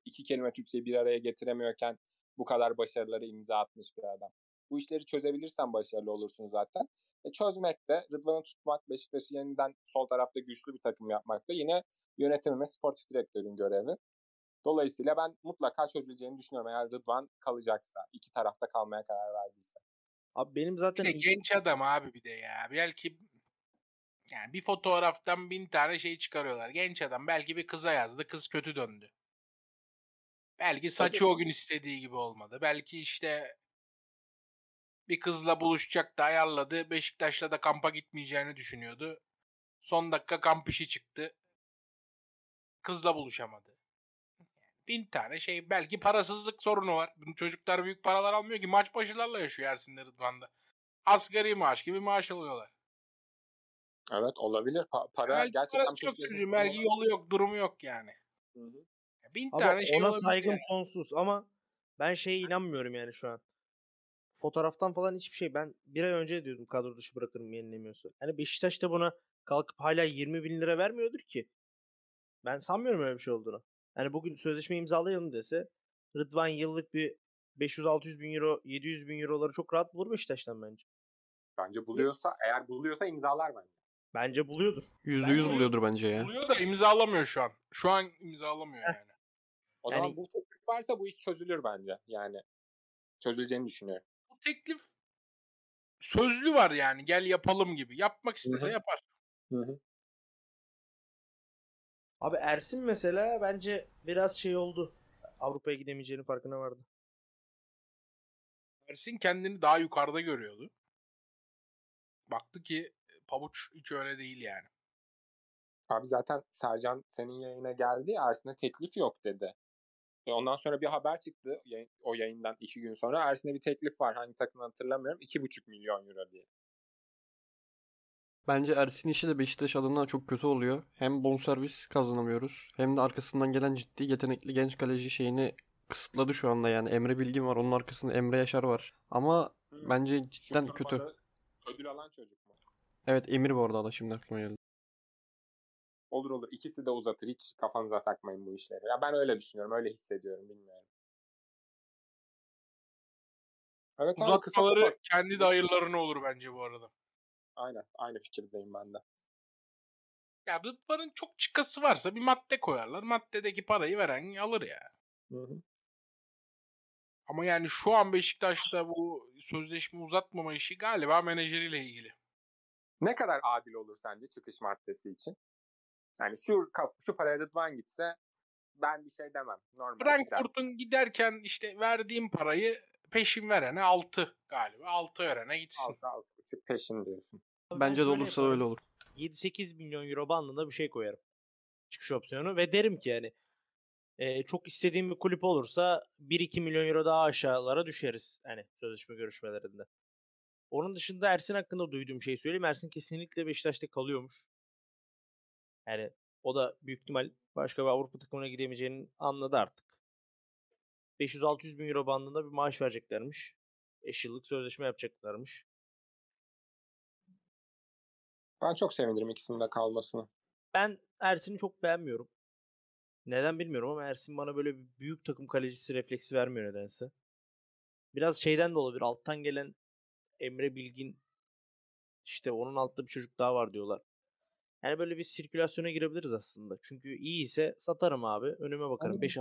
iki kelime Türkçeyi bir araya getiremiyorken bu kadar başarıları imza atmış bir adam. Bu işleri çözebilirsen başarılı olursun zaten. E çözmek de Rıdvan'ı tutmak, Beşiktaş'ı yeniden sol tarafta güçlü bir takım yapmak da yine yönetim ve sportif direktörün görevi. Dolayısıyla ben mutlaka çözüleceğini düşünüyorum eğer Rıdvan kalacaksa, iki tarafta kalmaya karar verdiyse. Abi benim Bir zaten de genç adam abi bir de ya. Belki yani bir fotoğraftan bin tane şey çıkarıyorlar. Genç adam belki bir kıza yazdı. Kız kötü döndü. Belki saçı o gün istediği gibi olmadı. Belki işte bir kızla buluşacaktı ayarladı. Beşiktaş'la da kampa gitmeyeceğini düşünüyordu. Son dakika kamp işi çıktı. Kızla buluşamadı. Bin tane şey. Belki parasızlık sorunu var. Bu Çocuklar büyük paralar almıyor ki. Maç başılarla yaşıyor Ersin'le Rıdvan'da. Asgari maaş gibi maaş alıyorlar. Evet olabilir. Pa- para belki gerçekten parası çocuğun. sorun Belki yolu yok, durumu yok yani. Hı hı. Bin Abi tane şey ona olabilir saygım yani. sonsuz ama ben şeye inanmıyorum yani şu an. Fotoğraftan falan hiçbir şey. Ben bir ay önce diyordum kadro dışı bırakırım yenilemiyorsa. Hani Beşiktaş da buna kalkıp hala 20 bin lira vermiyordur ki. Ben sanmıyorum öyle bir şey olduğunu. Hani bugün sözleşme imzalayalım dese Rıdvan yıllık bir 500-600 bin euro, 700 bin euroları çok rahat bulur Beşiktaş'tan bence. Bence buluyorsa, eğer buluyorsa imzalar bence. Bence buluyordur. %100 Bence- buluyordur bence ya. Buluyor da imzalamıyor şu an. Şu an imzalamıyor yani. O Yani- zaman bu teklif varsa bu iş çözülür bence. Yani çözüleceğini düşünüyorum. Bu teklif sözlü var yani. Gel yapalım gibi. Yapmak istese hı. yapar. Hı hı. Abi Ersin mesela bence biraz şey oldu. Avrupa'ya gidemeyeceğinin farkına vardı. Ersin kendini daha yukarıda görüyordu. Baktı ki pabuç hiç öyle değil yani. Abi zaten Sercan senin yayına geldi. Ersin'e teklif yok dedi. E ondan sonra bir haber çıktı yayın- o yayından iki gün sonra. Ersin'e bir teklif var. Hangi takım hatırlamıyorum. 2,5 milyon euro diye. Bence Ersin işi de Beşiktaş adına çok kötü oluyor. Hem bonservis kazanamıyoruz hem de arkasından gelen ciddi yetenekli genç kaleci şeyini kısıtladı şu anda yani. Emre Bilgin var, onun arkasında Emre Yaşar var. Ama bence cidden Şu kötü. Ödül alan çocuk mu? Evet Emir bu arada da şimdi aklıma geldi. Olur olur. İkisi de uzatır. Hiç kafanıza takmayın bu işleri. Ya ben öyle düşünüyorum. Öyle hissediyorum. Bilmiyorum. Evet Uzatmaları kendi de hayırlarına olur bence bu arada. Aynen. Aynı fikirdeyim ben de. Ya Rıdvan'ın çok çıkası varsa bir madde koyarlar. Maddedeki parayı veren alır ya. Hı hı. Ama yani şu an Beşiktaş'ta bu sözleşme uzatmama işi galiba menajeriyle ilgili. Ne kadar adil olur sence çıkış maddesi için? Yani şu kap- şu paraya Rıdvan gitse ben bir şey demem. Normal. Frankfurt'un giderken işte verdiğim parayı peşin verene 6 galiba. 6 verene gitsin. Altı altı buçuk peşin diyorsun. Abi ben Bence de olursa yaparım. öyle olur. 7-8 milyon euro bandında bir şey koyarım. Çıkış opsiyonu ve derim ki yani e, çok istediğim bir kulüp olursa 1-2 milyon euro daha aşağılara düşeriz. Hani sözleşme görüşmelerinde. Onun dışında Ersin hakkında duyduğum şeyi söyleyeyim. Ersin kesinlikle Beşiktaş'ta kalıyormuş. Yani o da büyük ihtimal başka bir Avrupa takımına gidemeyeceğini anladı artık. 500-600 bin euro bandında bir maaş vereceklermiş. 5 yıllık sözleşme yapacaklarmış. Ben çok sevinirim ikisinin de kalmasını. Ben Ersin'i çok beğenmiyorum. Neden bilmiyorum ama Ersin bana böyle bir büyük takım kalecisi refleksi vermiyor nedense. Biraz şeyden de olabilir. Alttan gelen Emre Bilgin işte onun altta bir çocuk daha var diyorlar. Yani böyle bir sirkülasyona girebiliriz aslında. Çünkü iyi ise satarım abi. Önüme bakarım. Aynen. 5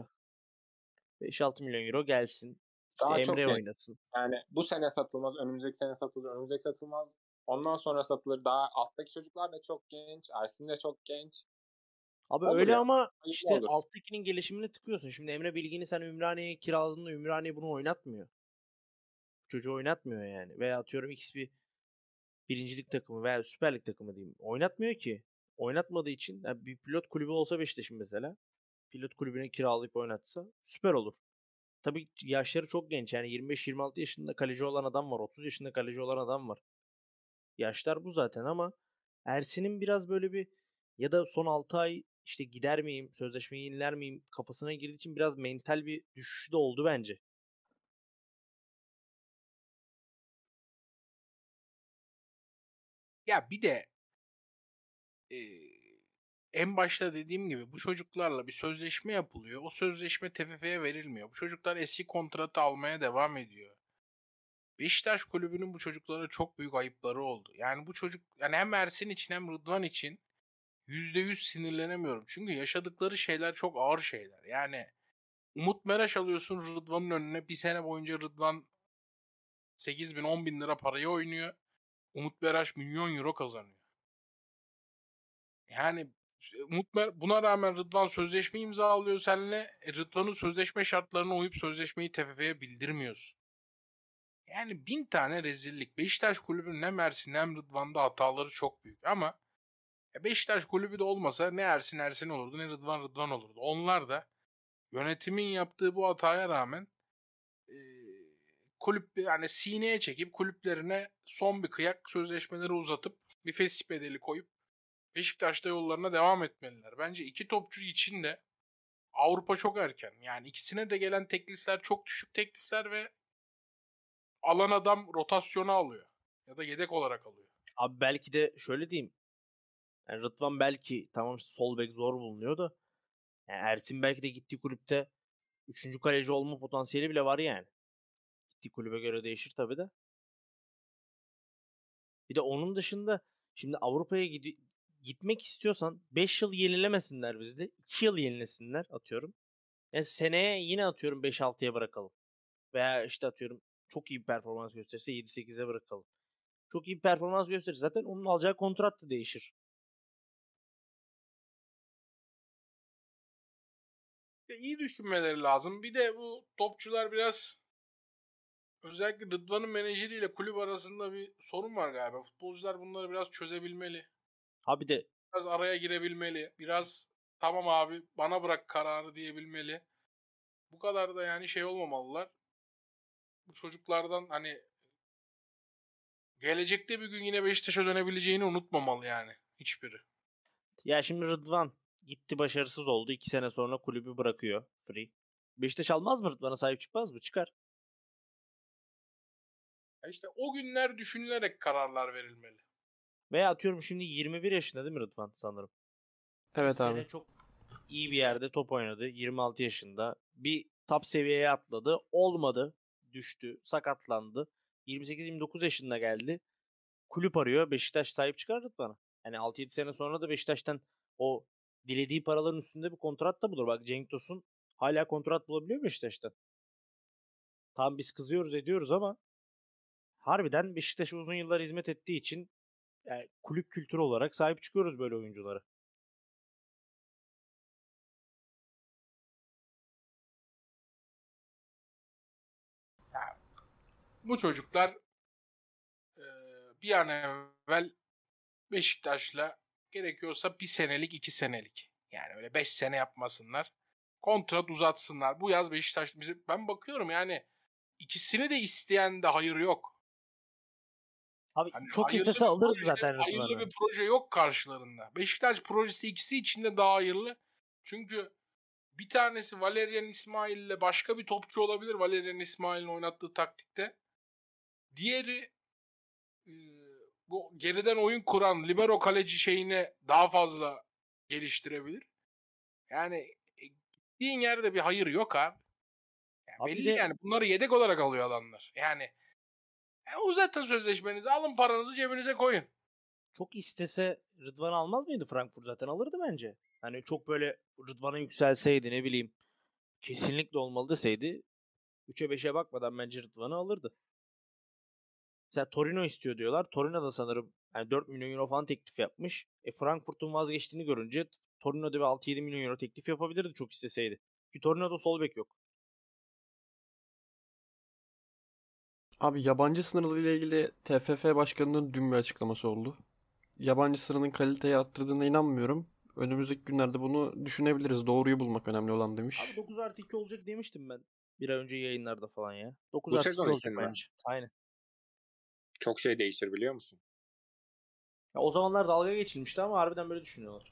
5-6 milyon euro gelsin. İşte Daha çok Emre genç. oynasın. Yani bu sene satılmaz, önümüzdeki sene satılır, önümüzdeki satılmaz. Ondan sonra satılır. Daha alttaki çocuklar da çok genç. Ersin de çok genç. Abi Olur öyle ya, ama işte olur. alttakinin gelişimini tıkıyorsun. Şimdi Emre Bilgin'i sen Ümraniye'ye kiraladığında Ümraniye bunu oynatmıyor. Çocuğu oynatmıyor yani. Veya atıyorum X bir birincilik takımı veya Süper Lig takımı diyeyim. Oynatmıyor ki. Oynatmadığı için yani bir pilot kulübü olsa Beşiktaş'ın mesela. Pilot kulübüne kiralayıp oynatsa süper olur. Tabii yaşları çok genç. Yani 25-26 yaşında kaleci olan adam var. 30 yaşında kaleci olan adam var. Yaşlar bu zaten ama Ersin'in biraz böyle bir ya da son 6 ay işte gider miyim, sözleşmeyi yeniler miyim kafasına girdiği için biraz mental bir düşüş de oldu bence. Ya bir de eee, en başta dediğim gibi bu çocuklarla bir sözleşme yapılıyor. O sözleşme TFF'ye verilmiyor. Bu çocuklar eski kontratı almaya devam ediyor. Beşiktaş kulübünün bu çocuklara çok büyük ayıpları oldu. Yani bu çocuk yani hem Ersin için hem Rıdvan için %100 sinirlenemiyorum. Çünkü yaşadıkları şeyler çok ağır şeyler. Yani Umut Meraş alıyorsun Rıdvan'ın önüne. Bir sene boyunca Rıdvan 8 bin 10 bin lira parayı oynuyor. Umut Meraş milyon euro kazanıyor. Yani Umut Mer- buna rağmen Rıdvan sözleşme imzalıyor seninle. E, Rıdvan'ın sözleşme şartlarına uyup sözleşmeyi TFF'ye bildirmiyorsun. Yani bin tane rezillik. Beşiktaş kulübünün hem Ersin hem Rıdvan'da hataları çok büyük. Ama e, Beşiktaş kulübü de olmasa ne Ersin Ersin olurdu ne Rıdvan Rıdvan olurdu. Onlar da yönetimin yaptığı bu hataya rağmen e, kulüp yani sineye çekip kulüplerine son bir kıyak sözleşmeleri uzatıp bir fesih bedeli koyup Beşiktaş'ta yollarına devam etmeliler. Bence iki topçu için de Avrupa çok erken. Yani ikisine de gelen teklifler çok düşük teklifler ve alan adam rotasyona alıyor. Ya da yedek olarak alıyor. Abi belki de şöyle diyeyim. Yani Rıdvan belki tamam sol bek zor bulunuyor da yani Ersin belki de gittiği kulüpte 3. kaleci olma potansiyeli bile var yani. Gittiği kulübe göre değişir tabii de. Bir de onun dışında şimdi Avrupa'ya gidi- gitmek istiyorsan 5 yıl yenilemesinler bizde. 2 yıl yenilesinler atıyorum. Yani seneye yine atıyorum 5-6'ya bırakalım. Veya işte atıyorum çok iyi bir performans gösterirse 7-8'e bırakalım. Çok iyi bir performans gösterir. Zaten onun alacağı kontrat da değişir. İyi düşünmeleri lazım. Bir de bu topçular biraz özellikle Rıdvan'ın menajeriyle kulüp arasında bir sorun var galiba. Futbolcular bunları biraz çözebilmeli. Ha bir de Biraz araya girebilmeli. Biraz tamam abi bana bırak kararı diyebilmeli. Bu kadar da yani şey olmamalılar. Bu çocuklardan hani gelecekte bir gün yine Beşiktaş'a dönebileceğini unutmamalı yani hiçbiri. ya şimdi Rıdvan gitti başarısız oldu. iki sene sonra kulübü bırakıyor. Free. Beşiktaş almaz mı Rıdvan'a sahip çıkmaz mı? Çıkar. Ya işte o günler düşünülerek kararlar verilmeli. Veya atıyorum şimdi 21 yaşında değil mi Rıdvan sanırım? Evet Bir abi. sene çok iyi bir yerde top oynadı. 26 yaşında. Bir top seviyeye atladı. Olmadı. Düştü. Sakatlandı. 28-29 yaşında geldi. Kulüp arıyor. Beşiktaş sahip çıkar bana. Yani 6-7 sene sonra da Beşiktaş'tan o dilediği paraların üstünde bir kontrat da bulur. Bak Cenk Tosun hala kontrat bulabiliyor Beşiktaş'tan. Tam biz kızıyoruz ediyoruz ama harbiden Beşiktaş'a uzun yıllar hizmet ettiği için yani kulüp kültürü olarak sahip çıkıyoruz böyle oyunculara. Bu çocuklar bir an evvel Beşiktaş'la gerekiyorsa bir senelik iki senelik. Yani öyle beş sene yapmasınlar. Kontrat uzatsınlar. Bu yaz Beşiktaş bizi ben bakıyorum yani ikisini de isteyen de hayır yok. Abi Hani çok istese alırdı zaten Hayırlı bir proje yok karşılarında. Beşiktaş projesi ikisi için de daha hayırlı. Çünkü bir tanesi Valerian İsmail ile başka bir topçu olabilir Valerian İsmail'in oynattığı taktikte. Diğeri e, bu geriden oyun kuran libero kaleci şeyine daha fazla geliştirebilir. Yani e, gittiğin yerde bir hayır yok abi. Yani Abi belli de- yani bunları yedek olarak alıyor adamlar. Yani e, uzatın sözleşmenizi alın paranızı cebinize koyun. Çok istese Rıdvan almaz mıydı Frankfurt zaten alırdı bence. Hani çok böyle Rıdvan'a yükselseydi ne bileyim kesinlikle olmalı deseydi 3'e 5'e bakmadan bence Rıdvan'ı alırdı. Mesela Torino istiyor diyorlar. Torino da sanırım yani 4 milyon euro falan teklif yapmış. E Frankfurt'un vazgeçtiğini görünce Torino'da bir 6-7 milyon euro teklif yapabilirdi çok isteseydi. Ki Torino'da sol bek yok. Abi yabancı sınırları ile ilgili TFF Başkanı'nın dün bir açıklaması oldu. Yabancı sınırının kaliteyi arttırdığına inanmıyorum. Önümüzdeki günlerde bunu düşünebiliriz. Doğruyu bulmak önemli olan demiş. Abi 9 artı 2 olacak demiştim ben. Bir ay önce yayınlarda falan ya. 9 Bu artı 2 sezon olacak bence. Aynen. Çok şey değişir biliyor musun? Ya o zamanlar dalga geçilmişti ama harbiden böyle düşünüyorlar.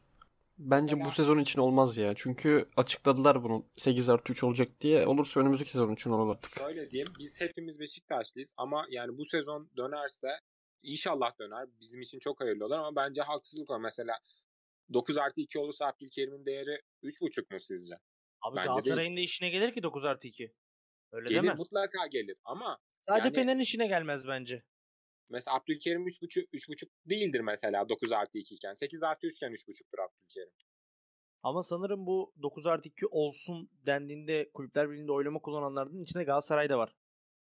Bence Mesela- bu sezon için olmaz ya. Çünkü açıkladılar bunu 8 artı 3 olacak diye. Olursa önümüzdeki sezon için olur artık. Şöyle diyeyim biz hepimiz Beşiktaşlıyız ama yani bu sezon dönerse inşallah döner. Bizim için çok hayırlı olur ama bence haksızlık var. Mesela 9 artı 2 olursa Abdülkerim'in değeri 3,5 mu sizce? Abi Bence Galatasaray'ın da işine gelir ki 9 artı 2. Öyle Gelir deme. mutlaka gelir ama Sadece yani- Fener'in işine gelmez bence. mesela Abdülkerim 3,5 3,5 değildir mesela 9 artı 2 iken. 8 artı 3 iken 3,5'tur Abdülkerim. Ama sanırım bu 9 artı 2 olsun dendiğinde Kulüpler Birliği'nde oylama kullananların içinde Galatasaray da var.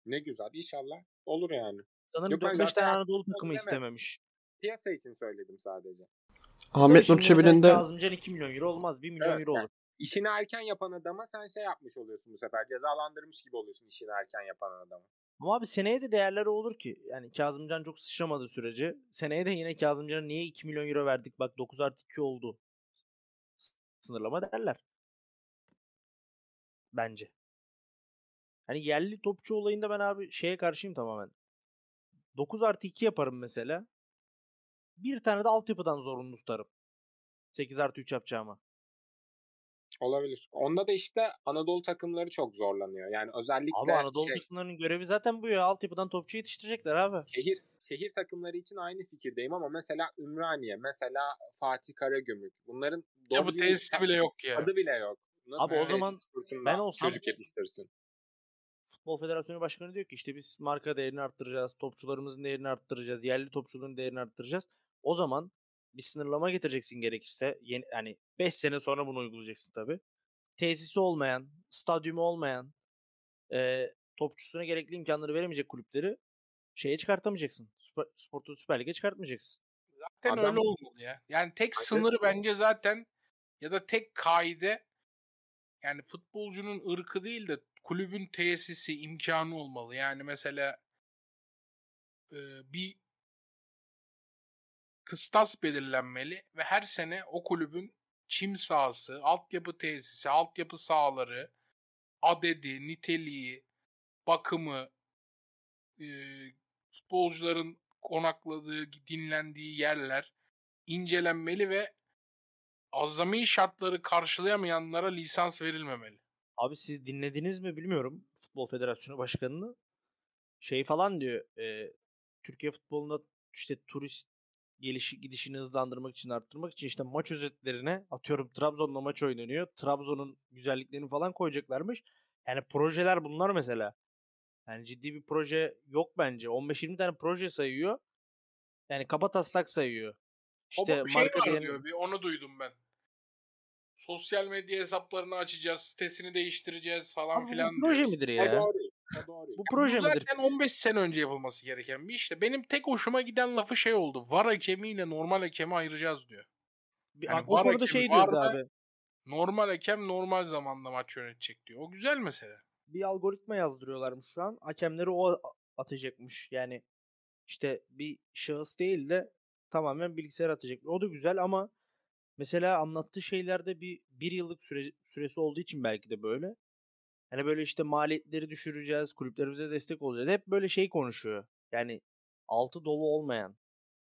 Ne güzel inşallah olur yani. Sanırım Yok, ben 4-5 tane Anadolu takımı istememiş. Piyasa için söyledim sadece. Ahmet Nur Çebi'nin de Kazımcan 2 milyon euro olmaz. 1 milyon Evet, euro yani olur. İşini erken yapan adama sen şey yapmış oluyorsun bu sefer. Cezalandırmış gibi oluyorsun işini erken yapan adamı. Ama abi seneye de değerleri olur ki. Yani Kazımcan çok sıçramadığı sürece seneye de yine Kazımcan'a niye 2 milyon euro verdik bak 9 artı 2 oldu. Sınırlama derler. Bence. Hani yerli topçu olayında ben abi şeye karşıyım tamamen. 9 artı 2 yaparım mesela. Bir tane de altyapıdan zorunlu tutarım. 8 artı 3 yapacağıma. Olabilir. Onda da işte Anadolu takımları çok zorlanıyor. Yani özellikle Abi Anadolu şey, takımlarının görevi zaten bu ya. Altyapıdan topçu yetiştirecekler abi. şehir şehir takımları için aynı fikirdeyim ama mesela Ümraniye, mesela Fatih Karagümrük bunların Ya doğru bu tesisi bile yok ya. Adı bile yok. Nasıl Abi o tesis zaman ben olsam- çocuk yetiştirsin. Futbol Federasyonu Başkanı diyor ki işte biz marka değerini arttıracağız, topçularımızın değerini arttıracağız, yerli topçuların değerini arttıracağız. O zaman bir sınırlama getireceksin gerekirse. Yeni, yani 5 sene sonra bunu uygulayacaksın tabii. Tesisi olmayan, stadyumu olmayan, e, topçusuna gerekli imkanları veremeyecek kulüpleri şeye çıkartamayacaksın. Süper, Spor Süper Lig'e çıkartmayacaksın. Zaten Adam- öyle olmalı ya. Yani tek sınırı bence zaten ya da tek kaide yani futbolcunun ırkı değil de kulübün tesisi imkanı olmalı. Yani mesela e, bir kıstas belirlenmeli ve her sene o kulübün çim sahası, altyapı tesisi, altyapı sahaları, adedi, niteliği, bakımı, e, futbolcuların konakladığı, dinlendiği yerler incelenmeli ve azami şartları karşılayamayanlara lisans verilmemeli. Abi siz dinlediniz mi bilmiyorum Futbol Federasyonu Başkanı'nı. Şey falan diyor. E, Türkiye futbolunda işte turist gelişi gidişini hızlandırmak için arttırmak için işte maç özetlerine atıyorum Trabzon'la maç oynanıyor. Trabzon'un güzelliklerini falan koyacaklarmış. Yani projeler bunlar mesela. Yani ciddi bir proje yok bence. 15-20 tane proje sayıyor. Yani kaba taslak sayıyor. İşte İşte bir şey marka var değerini- diyor. Bir onu duydum ben. Sosyal medya hesaplarını açacağız, sitesini değiştireceğiz falan Abi bu filan proje diyor. midir ya? doğru. O doğru. Bu Bu proje midir? zaten 15 sene önce yapılması gereken bir işte. Benim tek hoşuma giden lafı şey oldu. Var hakemiyle normal hakemi ayıracağız diyor. Bir- Yani o var konuda şey diyordu da- abi. Normal hakem normal zamanda maç yönetecek diyor. O güzel mesele. bir algoritma yazdırıyorlarmış şu an. Hakemleri o atacakmış. Yani işte bir şahıs değil de tamamen bilgisayar atacak. O da güzel ama mesela anlattığı şeylerde bir bir yıllık süre, süresi olduğu için belki de böyle. Hani böyle işte maliyetleri düşüreceğiz, kulüplerimize destek olacağız. Hep böyle şey konuşuyor. Yani altı dolu olmayan.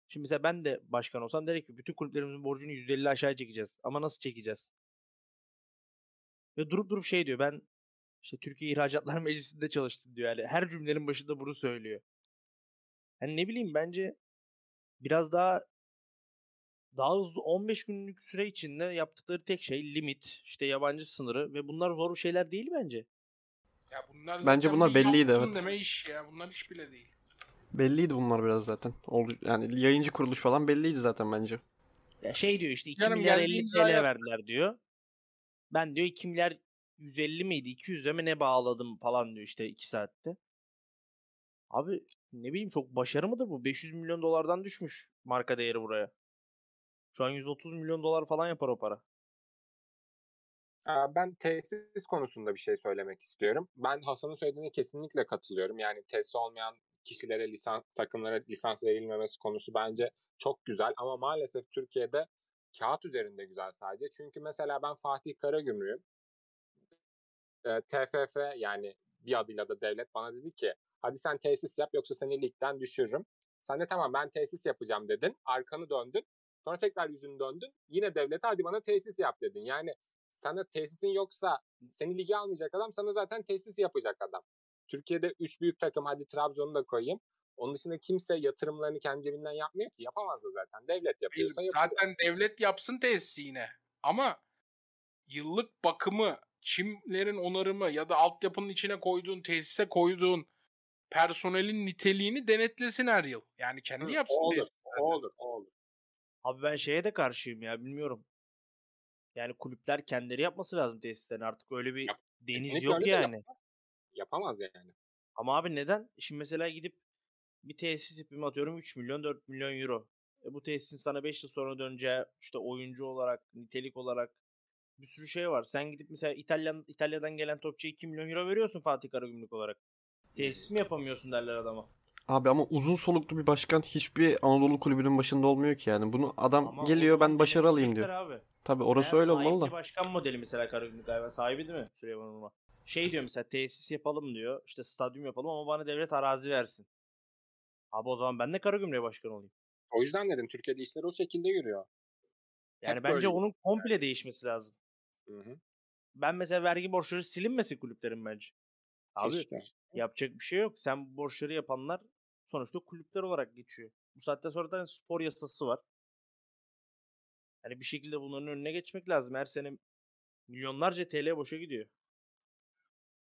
Şimdi mesela ben de başkan olsam derim ki bütün kulüplerimizin borcunu %50 aşağı çekeceğiz. Ama nasıl çekeceğiz? Ve durup durup şey diyor ben işte Türkiye İhracatlar Meclisi'nde çalıştım diyor. Yani her cümlenin başında bunu söylüyor. Yani ne bileyim bence biraz daha daha hızlı 15 günlük süre içinde yaptıkları tek şey limit, işte yabancı sınırı ve bunlar zor şeyler değil bence. Ya bunlar Bence bunlar belliydi, evet. deme iş ya. Bunlar iş bile değil. Belliydi bunlar biraz zaten. Oldu, yani yayıncı kuruluş falan belliydi zaten bence. Ya şey diyor işte 2 Canım milyar geldi 50 imza TL yaptı. verdiler diyor. Ben diyor 2 milyar 150 miydi 200'e mi ne bağladım falan diyor işte 2 saatte. Abi ne bileyim çok başarı mıdır bu? 500 milyon dolardan düşmüş marka değeri buraya. Şu an 130 milyon dolar falan yapar o para. Ben tesis konusunda bir şey söylemek istiyorum. Ben Hasan'ın söylediğine kesinlikle katılıyorum. Yani tesis olmayan kişilere lisans, takımlara lisans verilmemesi konusu bence çok güzel. Ama maalesef Türkiye'de kağıt üzerinde güzel sadece. Çünkü mesela ben Fatih Karagümrük'üm. TFF yani bir adıyla da devlet bana dedi ki hadi sen tesis yap yoksa seni ligden düşürürüm. Sen de tamam ben tesis yapacağım dedin. Arkanı döndün. Sonra tekrar yüzünü döndün. Yine devlete hadi bana tesis yap dedin. Yani sana tesisin yoksa seni lige almayacak adam sana zaten tesis yapacak adam. Türkiye'de üç büyük takım hadi Trabzon'u da koyayım. Onun dışında kimse yatırımlarını kendi cebinden yapmıyor ki. Yapamaz da zaten. Devlet yapıyorsa yapıyor. Zaten devlet yapsın tesisi yine. Ama yıllık bakımı, çimlerin onarımı ya da altyapının içine koyduğun, tesise koyduğun personelin niteliğini denetlesin her yıl. Yani kendi Hı, yapsın o olur, o olur, o olur. Abi ben şeye de karşıyım ya bilmiyorum. Yani kulüpler kendileri yapması lazım tesislerini artık öyle bir Yap- deniz yok yani. Yapamaz. yapamaz yani. Ama abi neden? Şimdi mesela gidip bir tesis yapayım atıyorum 3 milyon 4 milyon euro. E bu tesisin sana 5 yıl sonra döneceği işte oyuncu olarak, nitelik olarak bir sürü şey var. Sen gidip mesela İtalyan İtalya'dan gelen topçuya 2 milyon euro veriyorsun Fatih Karagümrük olarak. Tesis mi yapamıyorsun derler adama. Abi ama uzun soluklu bir başkan hiçbir Anadolu kulübünün başında olmuyor ki yani. Bunu adam Ama geliyor ben başarı alayım diyor. Abi. Tabii orası Eğer öyle olmalı da. başkan modeli mesela Karagümrük galiba sahibi değil mi Süleyman Urma? Şey diyor mesela tesis yapalım diyor. işte stadyum yapalım ama bana devlet arazi versin. Abi o zaman ben de Karagümrük'e başkan olayım. O yüzden dedim Türkiye'de işler o şekilde yürüyor. Yani Hep bence böyle. onun komple değişmesi lazım. Hı hı. Ben mesela vergi borçları silinmesin kulüplerin bence. Abi Keşke. yapacak bir şey yok. Sen borçları yapanlar sonuçta kulüpler olarak geçiyor. Bu saatten sonra da spor yasası var. Hani bir şekilde bunların önüne geçmek lazım. Her sene milyonlarca TL boşa gidiyor.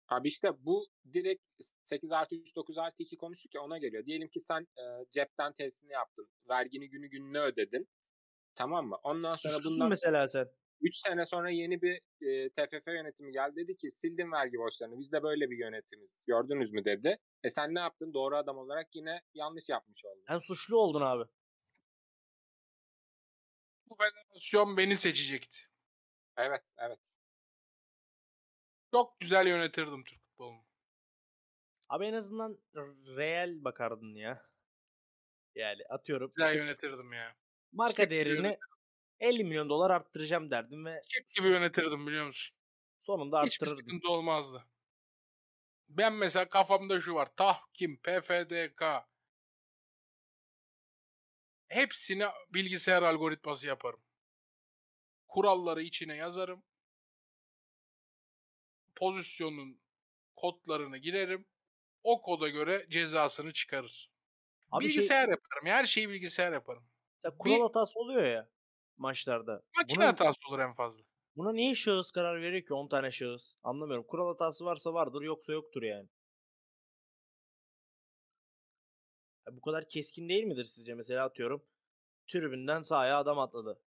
Abi işte bu direkt 8 artı 3, 9 artı 2 konuştuk ya ona geliyor. Diyelim ki sen e, cepten tesisini yaptın. Vergini günü gününe ödedin. Tamam mı? Ondan sonra Suçlusun bundan mesela sen. 3 sene sonra yeni bir e, TFF yönetimi geldi. Dedi ki sildin vergi borçlarını. Biz de böyle bir yönetimiz. Gördünüz mü dedi. E sen ne yaptın? Doğru adam olarak yine yanlış yapmış oldun. Sen suçlu oldun abi. Bu federasyon beni seçecekti. Evet, evet. Çok güzel yönetirdim Türk futbolunu. Abi en azından real bakardın ya. Yani atıyorum. Güzel işte yönetirdim ya. marka gibi değerini 50 milyon dolar arttıracağım derdim ve Çek gibi yönetirdim biliyor musun? sonunda Hiçbir arttırırdım. sıkıntı olmazdı. Ben mesela kafamda şu var. Tahkim, PFDK. Hepsini bilgisayar algoritması yaparım. Kuralları içine yazarım. Pozisyonun kodlarını girerim. O koda göre cezasını çıkarır. Abi şey, bilgisayar yaparım. Her şeyi bilgisayar yaparım. mesela kural bir- hatası oluyor ya maçlarda. Makine Buna, hatası olur en fazla. Buna niye şahıs karar veriyor ki 10 tane şahıs? Anlamıyorum. Kural hatası varsa vardır yoksa yoktur yani. Ya bu kadar keskin değil midir sizce? Mesela atıyorum tribünden sahaya adam atladı.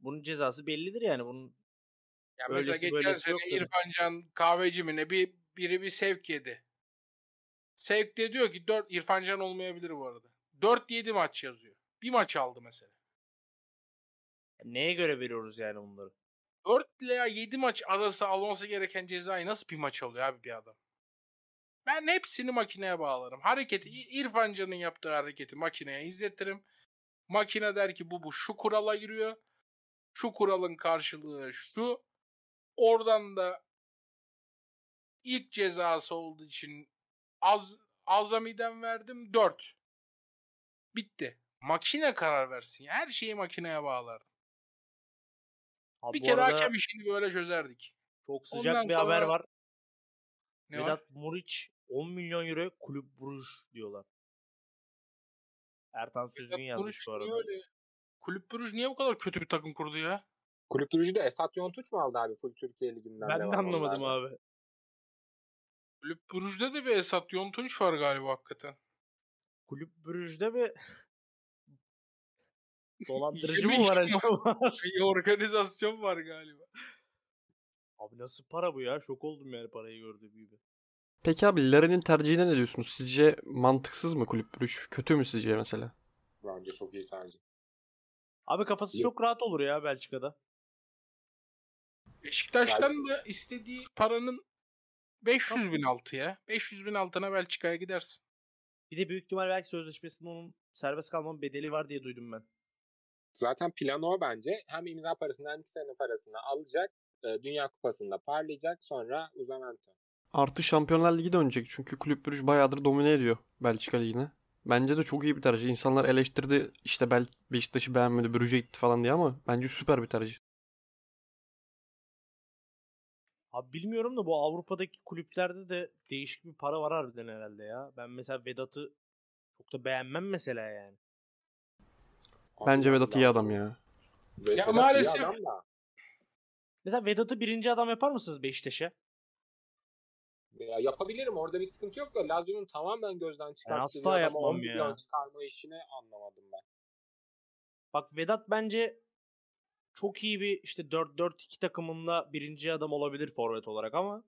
Bunun cezası bellidir yani. Bunun Ya mesela geçen sene yok tabii. İrfan Can kahveci mi ne bir biri bir sevk yedi. Sevk de diyor ki 4 İrfan Can olmayabilir bu arada. 4-7 maç yazıyor. Bir maç aldı mesela. neye göre veriyoruz yani bunları? 4 ile 7 maç arası alması gereken cezayı nasıl bir maç alıyor abi bir adam? Ben hepsini makineye bağlarım. Hareketi İrfan Can'ın yaptığı hareketi makineye izletirim. Makine der ki bu bu şu kurala giriyor. Şu kuralın karşılığı şu. Oradan da ilk cezası olduğu için az azamiden verdim 4. Bitti. Makine karar versin. Her şeyi makineye bağlardım. Abi Bir kere arada hakem işini böyle çözerdik. çok sıcak Ondan bir haber sonra- var. Ne var? Vedat Muriç 10 milyon euro kulüp Bruj diyorlar. Ertan Vedat Süzgün yazmış Muriç bu arada. öyle? Kulüp Brugge niye bu kadar kötü bir takım kurdu ya? Kulüp Brugge'de Esat Yontuç mu aldı abi full Türkiye Ligi'nden? Ben de anlamadım abi. Kulüp Brugge'de de bir Esat Yontunç var galiba hakikaten. Kulüp Brüj'de bir dolandırıcı mı var acaba? Bir organizasyon var galiba. abi nasıl para bu ya? Şok oldum yani parayı gördüğüm gibi. Peki abi Larin'in tercihine ne diyorsunuz? Sizce mantıksız mı kulüp Brugge? Kötü mü sizce mesela? Bence çok iyi tercih. Abi kafası Yok. çok rahat olur ya Belçika'da. Beşiktaş'tan da istediği paranın 500 bin altı ya. 500 bin altına Belçika'ya gidersin. Bir de büyük ihtimal belki sözleşmesinde onun serbest kalmanın bedeli var diye duydum ben. Zaten planı o bence. Hem imza parasını hem sene parasını alacak. e, Dünya Kupası'nda parlayacak. Sonra uzamento. Artı Şampiyonlar Ligi dönecek çünkü kulüp Brugge bayağıdır domine ediyor Belçika Ligi'ni. Bence de çok iyi bir tercih. İnsanlar eleştirdi işte Bel Beşiktaş'ı beğenmedi, Brugge'e gitti falan diye ama bence süper bir tercih. Abi bilmiyorum da bu Avrupa'daki kulüplerde de değişik bir para var harbiden herhalde ya. Ben mesela Vedat'ı çok da beğenmem mesela yani. Bence Vedat iyi adam ya. Vedat iyi maalesef- adam da. Mesela Vedat'ı birinci adam yapar mısınız Beşiktaş'a? Ya yapabilirim orada bir sıkıntı yok da Lazio'nun tamamen gözden çıkarttığı asla bir adama yapmam 10 ya. çıkarma işini anlamadım ben. Bak Vedat bence çok iyi bir işte 4-4-2 takımında birinci adam olabilir forvet olarak ama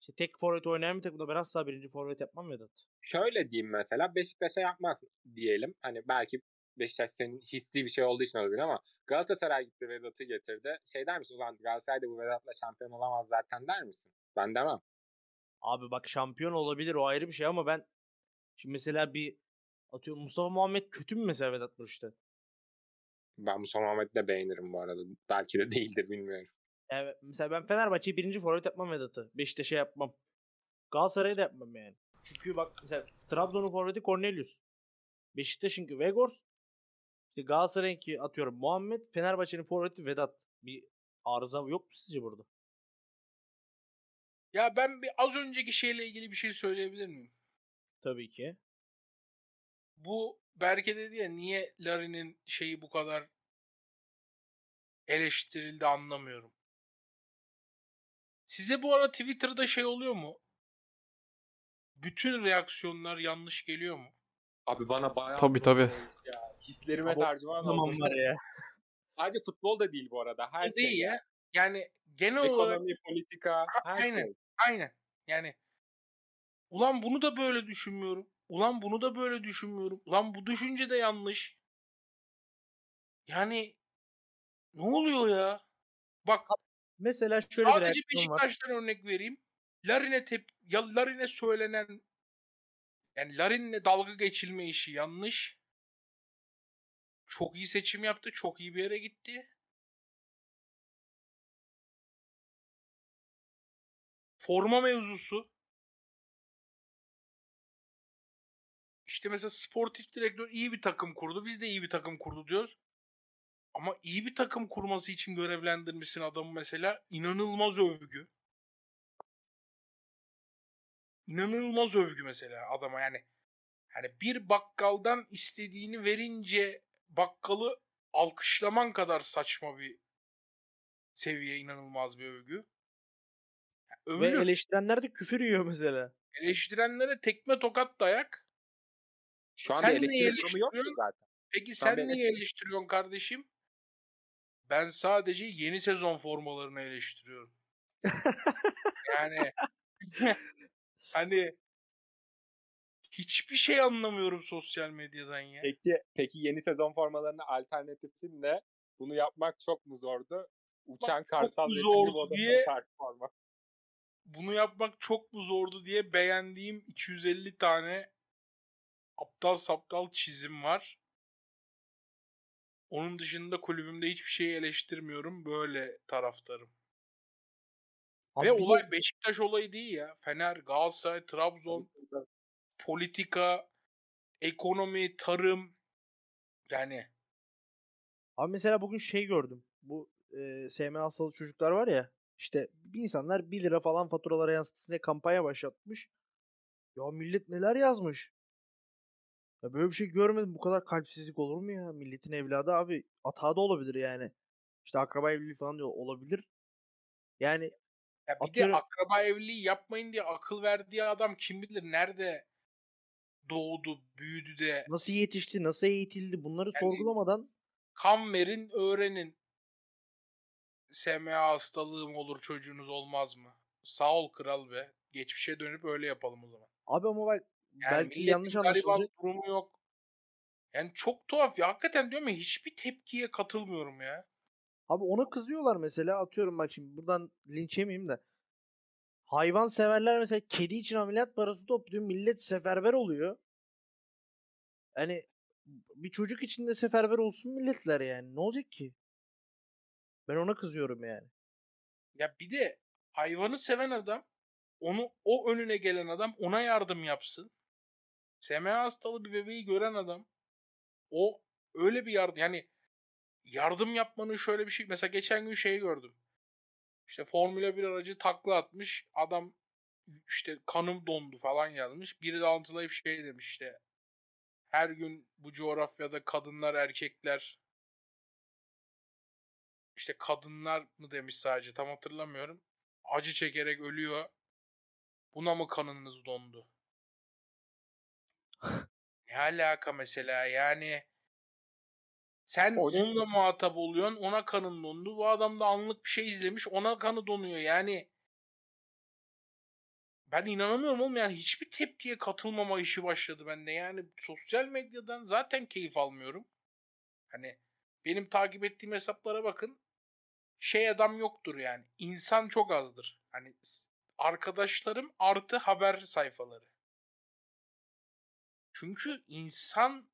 işte tek forvet oynayan bir takımda ben asla birinci forvet yapmam Vedat. Şöyle diyeyim mesela Beşiktaş'a yapmaz diyelim. Hani belki Beşiktaş senin hissi bir şey olduğu için olabilir ama Galatasaray gitti Vedat'ı getirdi. Şey der misin ulan Galatasaray da bu Vedat'la şampiyon olamaz zaten der misin? Ben demem. Abi bak şampiyon olabilir o ayrı bir şey ama ben şimdi mesela bir atıyorum Mustafa Muhammed kötü mü mesela Vedat Muriç'te? Ben Musa Muhammed'i de beğenirim bu arada. Belki de değildir bilmiyorum. Yani mesela ben Fenerbahçe'yi birinci forvet yapmam Vedat'ı. Beşiktaş'a yapmam. Galatasaray'a da yapmam yani. Çünkü bak mesela Trabzon'un forveti Cornelius. Beşiktaş'ınki Vegors. İşte Galatasaray'ınki atıyorum Muhammed. Fenerbahçe'nin forveti Vedat. Bir arıza yok mu sizce burada? Ya ben bir az önceki şeyle ilgili bir şey söyleyebilir miyim? Tabii ki. Bu Berke dedi ya niye Larin'in şeyi bu kadar eleştirildi anlamıyorum. Size bu ara Twitter'da şey oluyor mu? Bütün reaksiyonlar yanlış geliyor mu? Abi bana bayağı Tabii, tabii. Ya. Hislerime Abi, tercüman Tamam oldu. var ya. Sadece futbol da değil bu arada. Her O değil şey. ya. Yani genel olarak Ekonomi, politika, her aynen. şey. aynen. Yani ulan bunu da böyle düşünmüyorum. Ulan bunu da böyle düşünmüyorum. Ulan bu düşünce de yanlış. Yani ne oluyor ya? Bak Mesela şöyle bir Sadece var. Beşiktaş'tan örnek vereyim. Larin'e tep ya Larin'e söylenen yani Larin'le dalga geçilme işi yanlış. Çok iyi seçim yaptı. Çok iyi bir yere gitti. Forma mevzusu. İşte mesela sportif direktör iyi bir takım kurdu. Biz de iyi bir takım kurdu diyoruz. Ama iyi bir takım kurması için görevlendirmişsin adamı mesela. inanılmaz övgü. İnanılmaz övgü mesela adama yani. Hani bir bakkaldan istediğini verince bakkalı alkışlaman kadar saçma bir seviye inanılmaz bir övgü. Yani Ve eleştirenler de küfür yiyor mesela. Eleştirenlere tekme tokat dayak. Şu an Sen ki eleştiriyorsun? zaten. Peki Şu sen neyi eleştiriyorsun kardeşim? Ben sadece yeni sezon formalarını eleştiriyorum. yani hani hiçbir şey anlamıyorum sosyal medyadan ya. Peki, peki yeni sezon formalarına alternatifin ne? Bunu yapmak çok mu zordu? Uçan çok kartal ve zordu diye- forma. Bunu yapmak çok mu zordu diye beğendiğim 250 tane aptal saptal çizim var. Onun dışında kulübümde hiçbir şeyi eleştirmiyorum. Böyle taraftarım. Abi Ve bir de- olay Beşiktaş olayı değil ya. Fener, Galatasaray, Trabzon, politika, ekonomi, tarım. Yani Abi mesela bugün şey gördüm. Bu e, SM hastalı çocuklar var ya. İşte bir insanlar 1 lira falan faturalara yansıtsın diye kampanya başlatmış. Ya millet neler yazmış. Ya böyle bir şey görmedim. Bu kadar kalpsizlik olur mu ya? Milletin evladı abi. Atağı da olabilir yani. İşte akraba evliliği falan diyor. Olabilir. Yani ya bir Atıyorum- de akraba evliliği yapmayın diye akıl verdiği adam kim bilir nerede doğdu, büyüdü de nasıl yetişti, nasıl eğitildi bunları Yani- sorgulamadan kan verin, öğrenin. SMA hastalığım olur çocuğunuz olmaz mı? Sağ ol kral be. Geçmişe dönüp öyle yapalım o zaman. abi ama bak Yani belki yanlış anlaşılacak. durumu yok. Yani çok tuhaf ya. Hakikaten diyorum ya hiçbir tepkiye katılmıyorum ya. Abi ona kızıyorlar mesela atıyorum bak şimdi buradan linç yemeyeyim de. Hayvan severler mesela kedi için ameliyat parası topluyor. Millet seferber oluyor. Hani bir çocuk için de seferber olsun milletler yani. Ne olacak ki? Ben ona kızıyorum yani. Ya bir de hayvanı seven adam onu o önüne gelen adam ona yardım yapsın. SMA hastalı bir bebeği gören adam o öyle bir yardım yani yardım yapmanın şöyle bir şey mesela geçen gün şeyi gördüm. İşte Formula 1 aracı takla atmış. Adam işte kanım dondu falan yazmış. Biri de alıntılayıp şey demiş işte. Her gün bu coğrafyada kadınlar erkekler işte kadınlar mı demiş sadece tam hatırlamıyorum. Acı çekerek ölüyor. Buna mı kanınız dondu? ne alaka mesela yani sen O- onunla muhatap oluyorsun ona kanın dondu. Bu adam da anlık bir şey izlemiş ona kanı donuyor yani. Ben inanamıyorum oğlum yani hiçbir tepkiye katılmama işi başladı bende. Yani sosyal medyadan zaten keyif almıyorum. Hani benim takip ettiğim hesaplara bakın. Şey adam yoktur yani. İnsan çok azdır. Hani arkadaşlarım artı haber sayfaları. Çünkü insan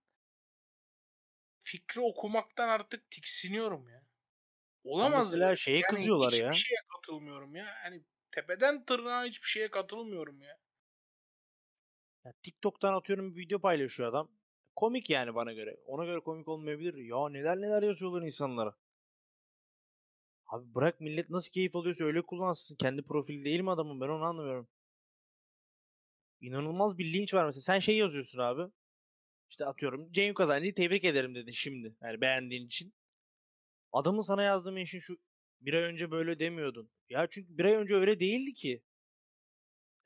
fikri okumaktan artık tiksiniyorum ya. Olamaz mesela böyle. şeye yani kızıyorlar hiçbir ya. şeye katılmıyorum ya. Hani tepeden tırnağa hiçbir şeye katılmıyorum ya. Ya TikTok'tan atıyorum bir video paylaşıyor adam. Komik yani bana göre. Ona göre komik olmayabilir. Ya neler neler yazıyorlar insanlara. Abi bırak millet nasıl keyif alıyorsa öyle kullansın. Kendi profili değil mi adamın? Ben onu anlamıyorum. İnanılmaz bir linç var mesela. Sen şey yazıyorsun abi. İşte atıyorum Cem Kazancı'yı tebrik ederim dedin şimdi. Yani beğendiğin için. Adamın sana yazdığı mention şu bir ay önce böyle demiyordun. Ya çünkü bir ay önce öyle değildi ki.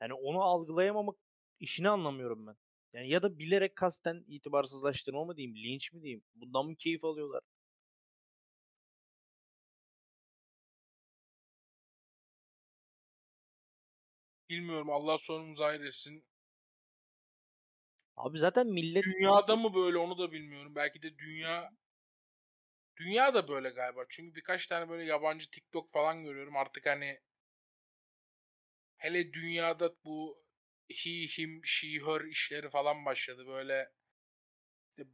Yani onu algılayamamak işini anlamıyorum ben. Yani ya da bilerek kasten itibarsızlaştırma mı diyeyim, linç mi diyeyim? Bundan mı keyif alıyorlar? Bilmiyorum Allah sonumuzu hayır. Abi zaten millet Dünyada mı böyle onu da bilmiyorum. Belki de dünya Dünya da böyle galiba. Çünkü birkaç tane böyle yabancı TikTok falan görüyorum. Artık hani hele dünyada bu he, him, she, her işleri falan başladı. Böyle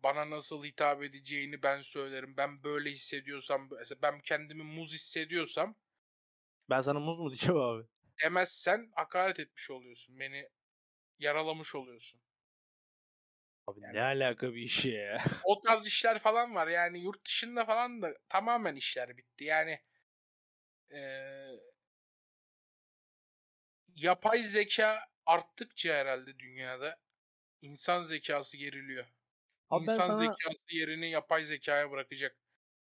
bana nasıl hitap edeceğini ben söylerim. Ben böyle hissediyorsam, mesela ben kendimi muz hissediyorsam Ben sana muz mu diyeceğim abi? demezsen hakaret etmiş oluyorsun. Beni yaralamış oluyorsun. Abi Yani- ne alaka bir işe ya? o tarz işler falan var. Yani yurt dışında falan da tamamen işler bitti. Yani eee, yapay zeka arttıkça herhalde dünyada insan zekası geriliyor. Abi insan sana zekası yerini yapay zekaya bırakacak.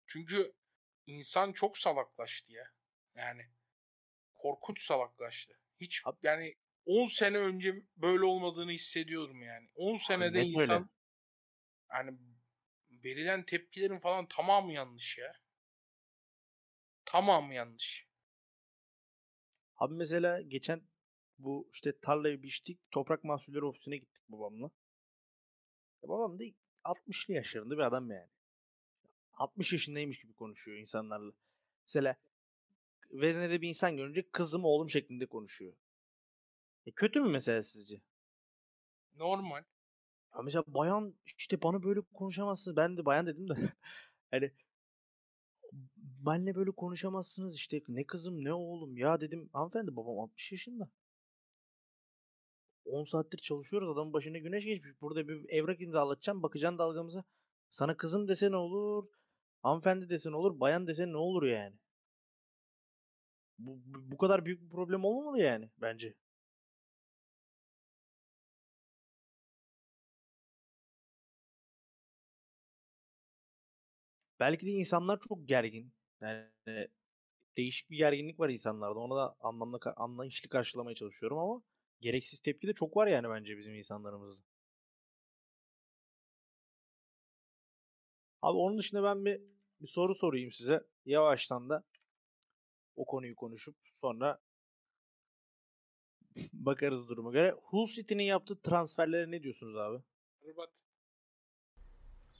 Çünkü insan çok salaklaştı ya. Yani korkunç salaklaştı. Hiç Abi- yani 10 sene önce böyle olmadığını hissediyorum yani. 10 senede net öyle. insan yani verilen tepkilerin falan tamamı yanlış ya. Tamamı yanlış. Abi mesela geçen bu işte tarlayı biçtik. Toprak Mahsulleri Ofisi'ne gittik babamla. Ya babam da 60'lı yaşlarında bir adam yani. 60 yaşındaymış gibi konuşuyor insanlarla. Mesela veznede bir insan görünce kızım oğlum şeklinde konuşuyor. E kötü mü mesela sizce? Normal. Ya mesela bayan işte bana böyle konuşamazsınız. Ben de bayan dedim de. hani benle böyle konuşamazsınız işte ne kızım ne oğlum ya dedim. Hanımefendi babam 60 yaşında. 10 saattir çalışıyoruz adamın başına güneş geçmiş. Burada bir evrak imzalatacağım bakacaksın dalgamıza. Sana kızım dese ne olur? Hanımefendi dese ne olur? Bayan dese ne olur yani? Bu, bu kadar büyük bir problem olmamalı yani bence. Belki de insanlar çok gergin. Yani değişik bir gerginlik var insanlarda. Onu da anlamlı, anlayışlı karşılamaya çalışıyorum ama gereksiz tepki de çok var yani bence bizim insanlarımızda. Abi onun dışında ben bir, bir soru sorayım size. Yavaştan da o konuyu konuşup sonra bakarız duruma göre. Hull City'nin yaptığı transferlere ne diyorsunuz abi? Berbat.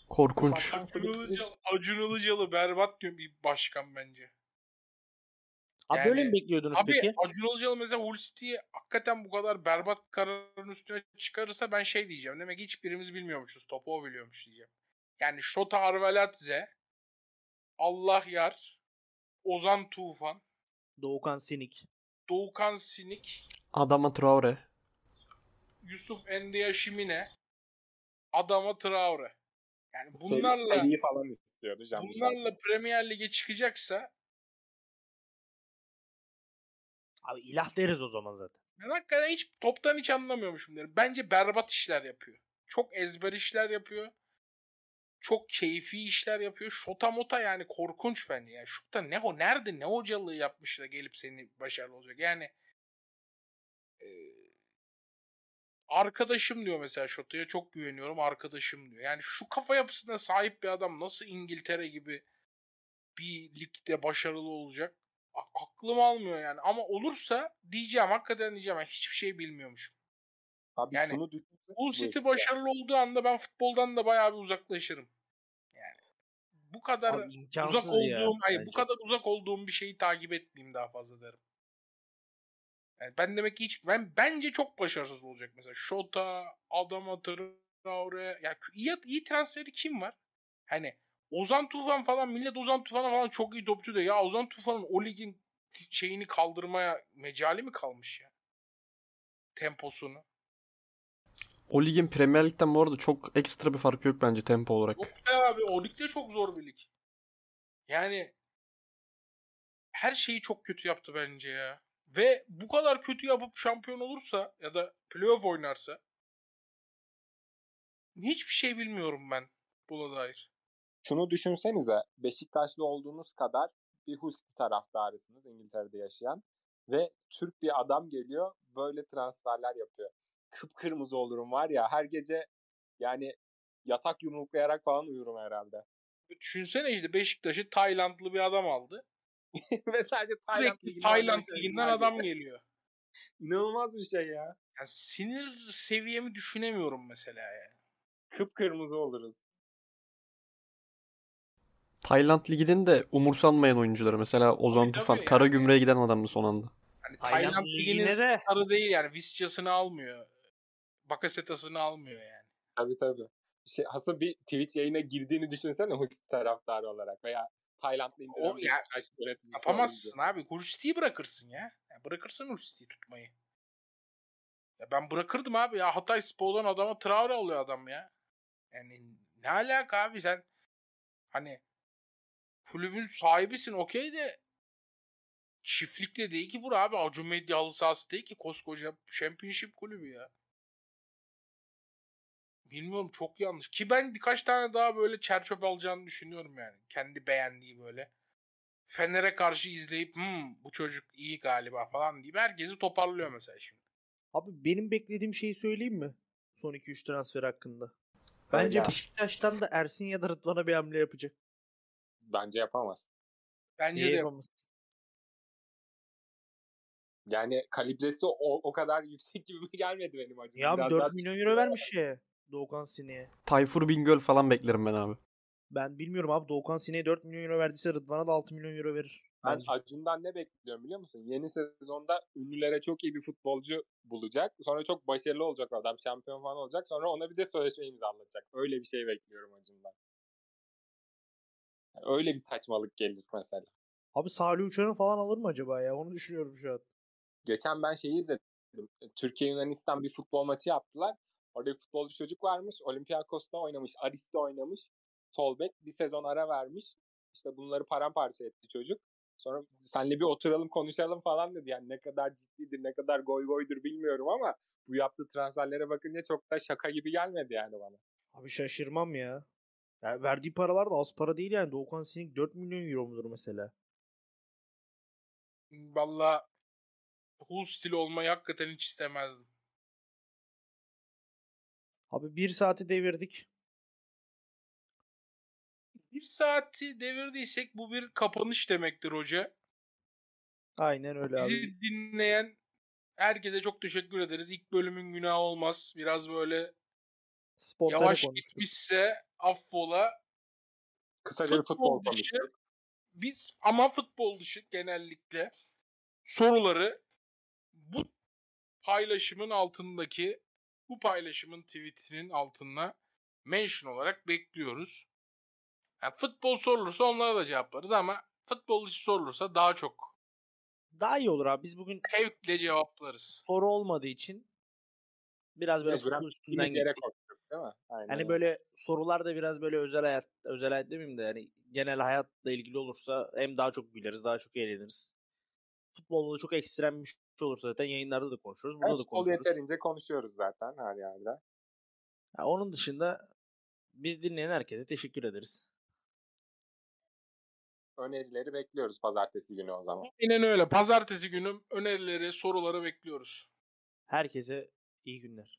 Korkunç. Acun Ilıcalı, Acun Ilıcalı berbat diyor bir başkan bence. Abi Yani- böyle mi bekliyordunuz Abi peki? Acun Ilıcalı mesela Hull City'yi hakikaten bu kadar berbat kararın üstüne çıkarırsa ben şey diyeceğim. Demek ki hiçbirimiz bilmiyormuşuz. Topu o biliyormuş diyeceğim. Yani Şota Arveladze, Allah Yar, Ozan Tufan, Doğukan Sinik. Doğukan Sinik, Adama Traore. Yusuf Endiya Şimine, Adama Traore. Yani Seri- bunlarla seriyi falan istiyordu Can bunlarla Premier Lig'e çıkacaksa Abi ilah deriz o zaman zaten. ben hakikaten hiç toptan hiç anlamıyormuşum derim. Bence berbat işler yapıyor. Çok ezber işler yapıyor. Çok keyfi işler yapıyor. Şota mota yani korkunç bence. Yani Şota ne o nerede ne hocalığı yapmış da gelip seni başarılı olacak. Yani e, arkadaşım diyor mesela Şota'ya çok güveniyorum arkadaşım diyor. Yani şu kafa yapısına sahip bir adam nasıl İngiltere gibi bir ligde başarılı olacak? A- aklım almıyor yani. Ama olursa diyeceğim hakikaten diyeceğim. Ben hiçbir şey bilmiyormuşum. Abi Yani şunu Hull City başarılı olduğu anda ben futboldan da bayağı bir uzaklaşırım. Yani bu kadar Abi uzak olduğum, ya. hayır bu kadar uzak olduğum bir şeyi takip etmeyeyim daha fazla derim. Yani ben demek ki hiç ben bence çok başarısız olacak mesela. Şota, Adama Traore ya iyi iyi transferi kim var? Hani Ozan Tufan falan millet Ozan Tufan'a falan çok iyi topçu da ya Ozan Tufan'ın o ligin şeyini kaldırmaya mecali mi kalmış ya? Temposunu. O ligin Premier Lig'den bu arada çok ekstra bir farkı yok bence tempo olarak. Yok abi o ligde çok zor bir lig. Yani her şeyi çok kötü yaptı bence ya. Ve bu kadar kötü yapıp şampiyon olursa ya da playoff oynarsa hiçbir şey bilmiyorum ben buna dair. Şunu düşünsenize Beşiktaşlı olduğunuz kadar bir City taraftarısınız İngiltere'de yaşayan ve Türk bir adam geliyor böyle transferler yapıyor. Kıpkırmızı olurum var ya her gece yani yatak yumruklayarak falan uyurum herhalde. Düşünsene işte Beşiktaş'ı Taylandlı bir adam aldı. ve sadece Tayland Sürekli liginden Tayland liginden adam geliyor. İnanılmaz bir şey ya. Yani sinir seviyemi düşünemiyorum mesela yani. Kıpkırmızı oluruz. Tayland Ligi'nin de umursanmayan oyuncuları. Mesela Ozan Tabii, Tufan. tabii Kara yani. gümrüğe giden adamdı son anda. Hani Tayland Tayland Ligi'nin de- starı değil yani. Visca'sını almıyor. Bakasetas'ını almıyor yani. Tabii tabii. Şey, Hasan bir Twitch yayına girdiğini düşünsene Husti taraftarı olarak veya Taylandlı indiren O bir ya- Beşiktaş yöneticisi Yapamazsın olunca. abi. Hursti'yi bırakırsın ya. ya bırakırsın Hursti'yi tutmayı. Ya ben bırakırdım abi ya. Hatay Spor'dan adama Traore alıyor adam ya. Yani ne alaka abi sen hani kulübün sahibisin okey de çiftlikte değil ki bura abi. Acun Medya halı sahası değil ki koskoca championship kulübü ya. Bilmiyorum çok yanlış. Ki ben birkaç tane daha böyle çerçöp alacağını düşünüyorum yani. Kendi beğendiği böyle. Fener'e karşı izleyip hmm, bu çocuk iyi galiba falan deyip herkesi toparlıyor mesela şimdi. Abi benim beklediğim şeyi söyleyeyim mi? Son 2-3 transfer hakkında. Bence. Beşiktaş'tan da Ersin ya da Rıdvan'a bir hamle yapacak. Bence yapamaz. Bence Niye de yapamaz? Yani kalibresi o, o kadar yüksek gibi gelmedi benim acım. Ya Biraz 4 daha milyon euro vermiş ya Doğukan Sine'ye. Tayfur Bingöl falan beklerim ben abi. Ben bilmiyorum abi Doğukan Sine'ye 4 milyon euro verdiyse Rıdvan'a da 6 milyon euro verir. Ben bence. Acun'dan ne bekliyorum biliyor musun? Yeni sezonda ünlülere çok iyi bir futbolcu bulacak. Sonra çok başarılı olacak adam. Şampiyon falan olacak. Sonra ona bir de sözleşme imzalatacak. Öyle bir şey bekliyorum Acun'dan. Yani öyle bir saçmalık gelir mesela. Abi Salih Uçar'ı falan alır mı acaba ya? Onu düşünüyorum şu an. Geçen ben şeyi izledim. Türkiye Yunanistan bir futbol maçı yaptılar. Orada bir futbolcu çocuk varmış. Olympiakos'ta oynamış. Aris'te oynamış. Solbek bir sezon ara vermiş. İşte bunları paramparça etti çocuk. Sonra senle bir oturalım konuşalım falan dedi. Yani ne kadar ciddidir, ne kadar goy goydur bilmiyorum ama bu yaptığı transferlere bakınca çok da şaka gibi gelmedi yani bana. Abi şaşırmam ya. ya verdiği paralar da az para değil yani. Doğukan Sinek 4 milyon euro mudur mesela? Valla Hull stili olmayı hakikaten hiç istemezdim. Abi bir saati devirdik. Bir saati devirdiysek bu bir kapanış demektir hoca. Aynen öyle abi. Bizi dinleyen herkese çok teşekkür ederiz. İlk bölümün günahı olmaz. Biraz böyle Spontane yavaş konuştuk. gitmişse affola. Kısaca futbol Futbol dışı biz ama futbol dışı genellikle soruları bu paylaşımın altındaki bu paylaşımın tweetinin altına mention olarak bekliyoruz. Yani futbol sorulursa onlara da cevaplarız ama futbol dışı sorulursa daha çok Daha iyi olur abi. Biz bugün zevkle cevaplarız. soru olmadığı için biraz böyle Mecburen üstünden yere koştuk değil mi? Aynen Hani öyle. böyle sorular da biraz böyle özel hayat, özel hayat demeyeyim de yani genel hayatla ilgili olursa hem daha çok güleriz, daha çok eğleniriz. Futbolda da çok ekstrem bir olursa zaten yayınlarda da konuşuruz. Burada Ben da konuşuruz. yeterince konuşuyoruz zaten her yerde. Ha, onun dışında biz dinleyen herkese teşekkür ederiz. Önerileri bekliyoruz pazartesi günü o zaman. Aynen öyle. Pazartesi günü önerileri, soruları bekliyoruz. Herkese iyi günler.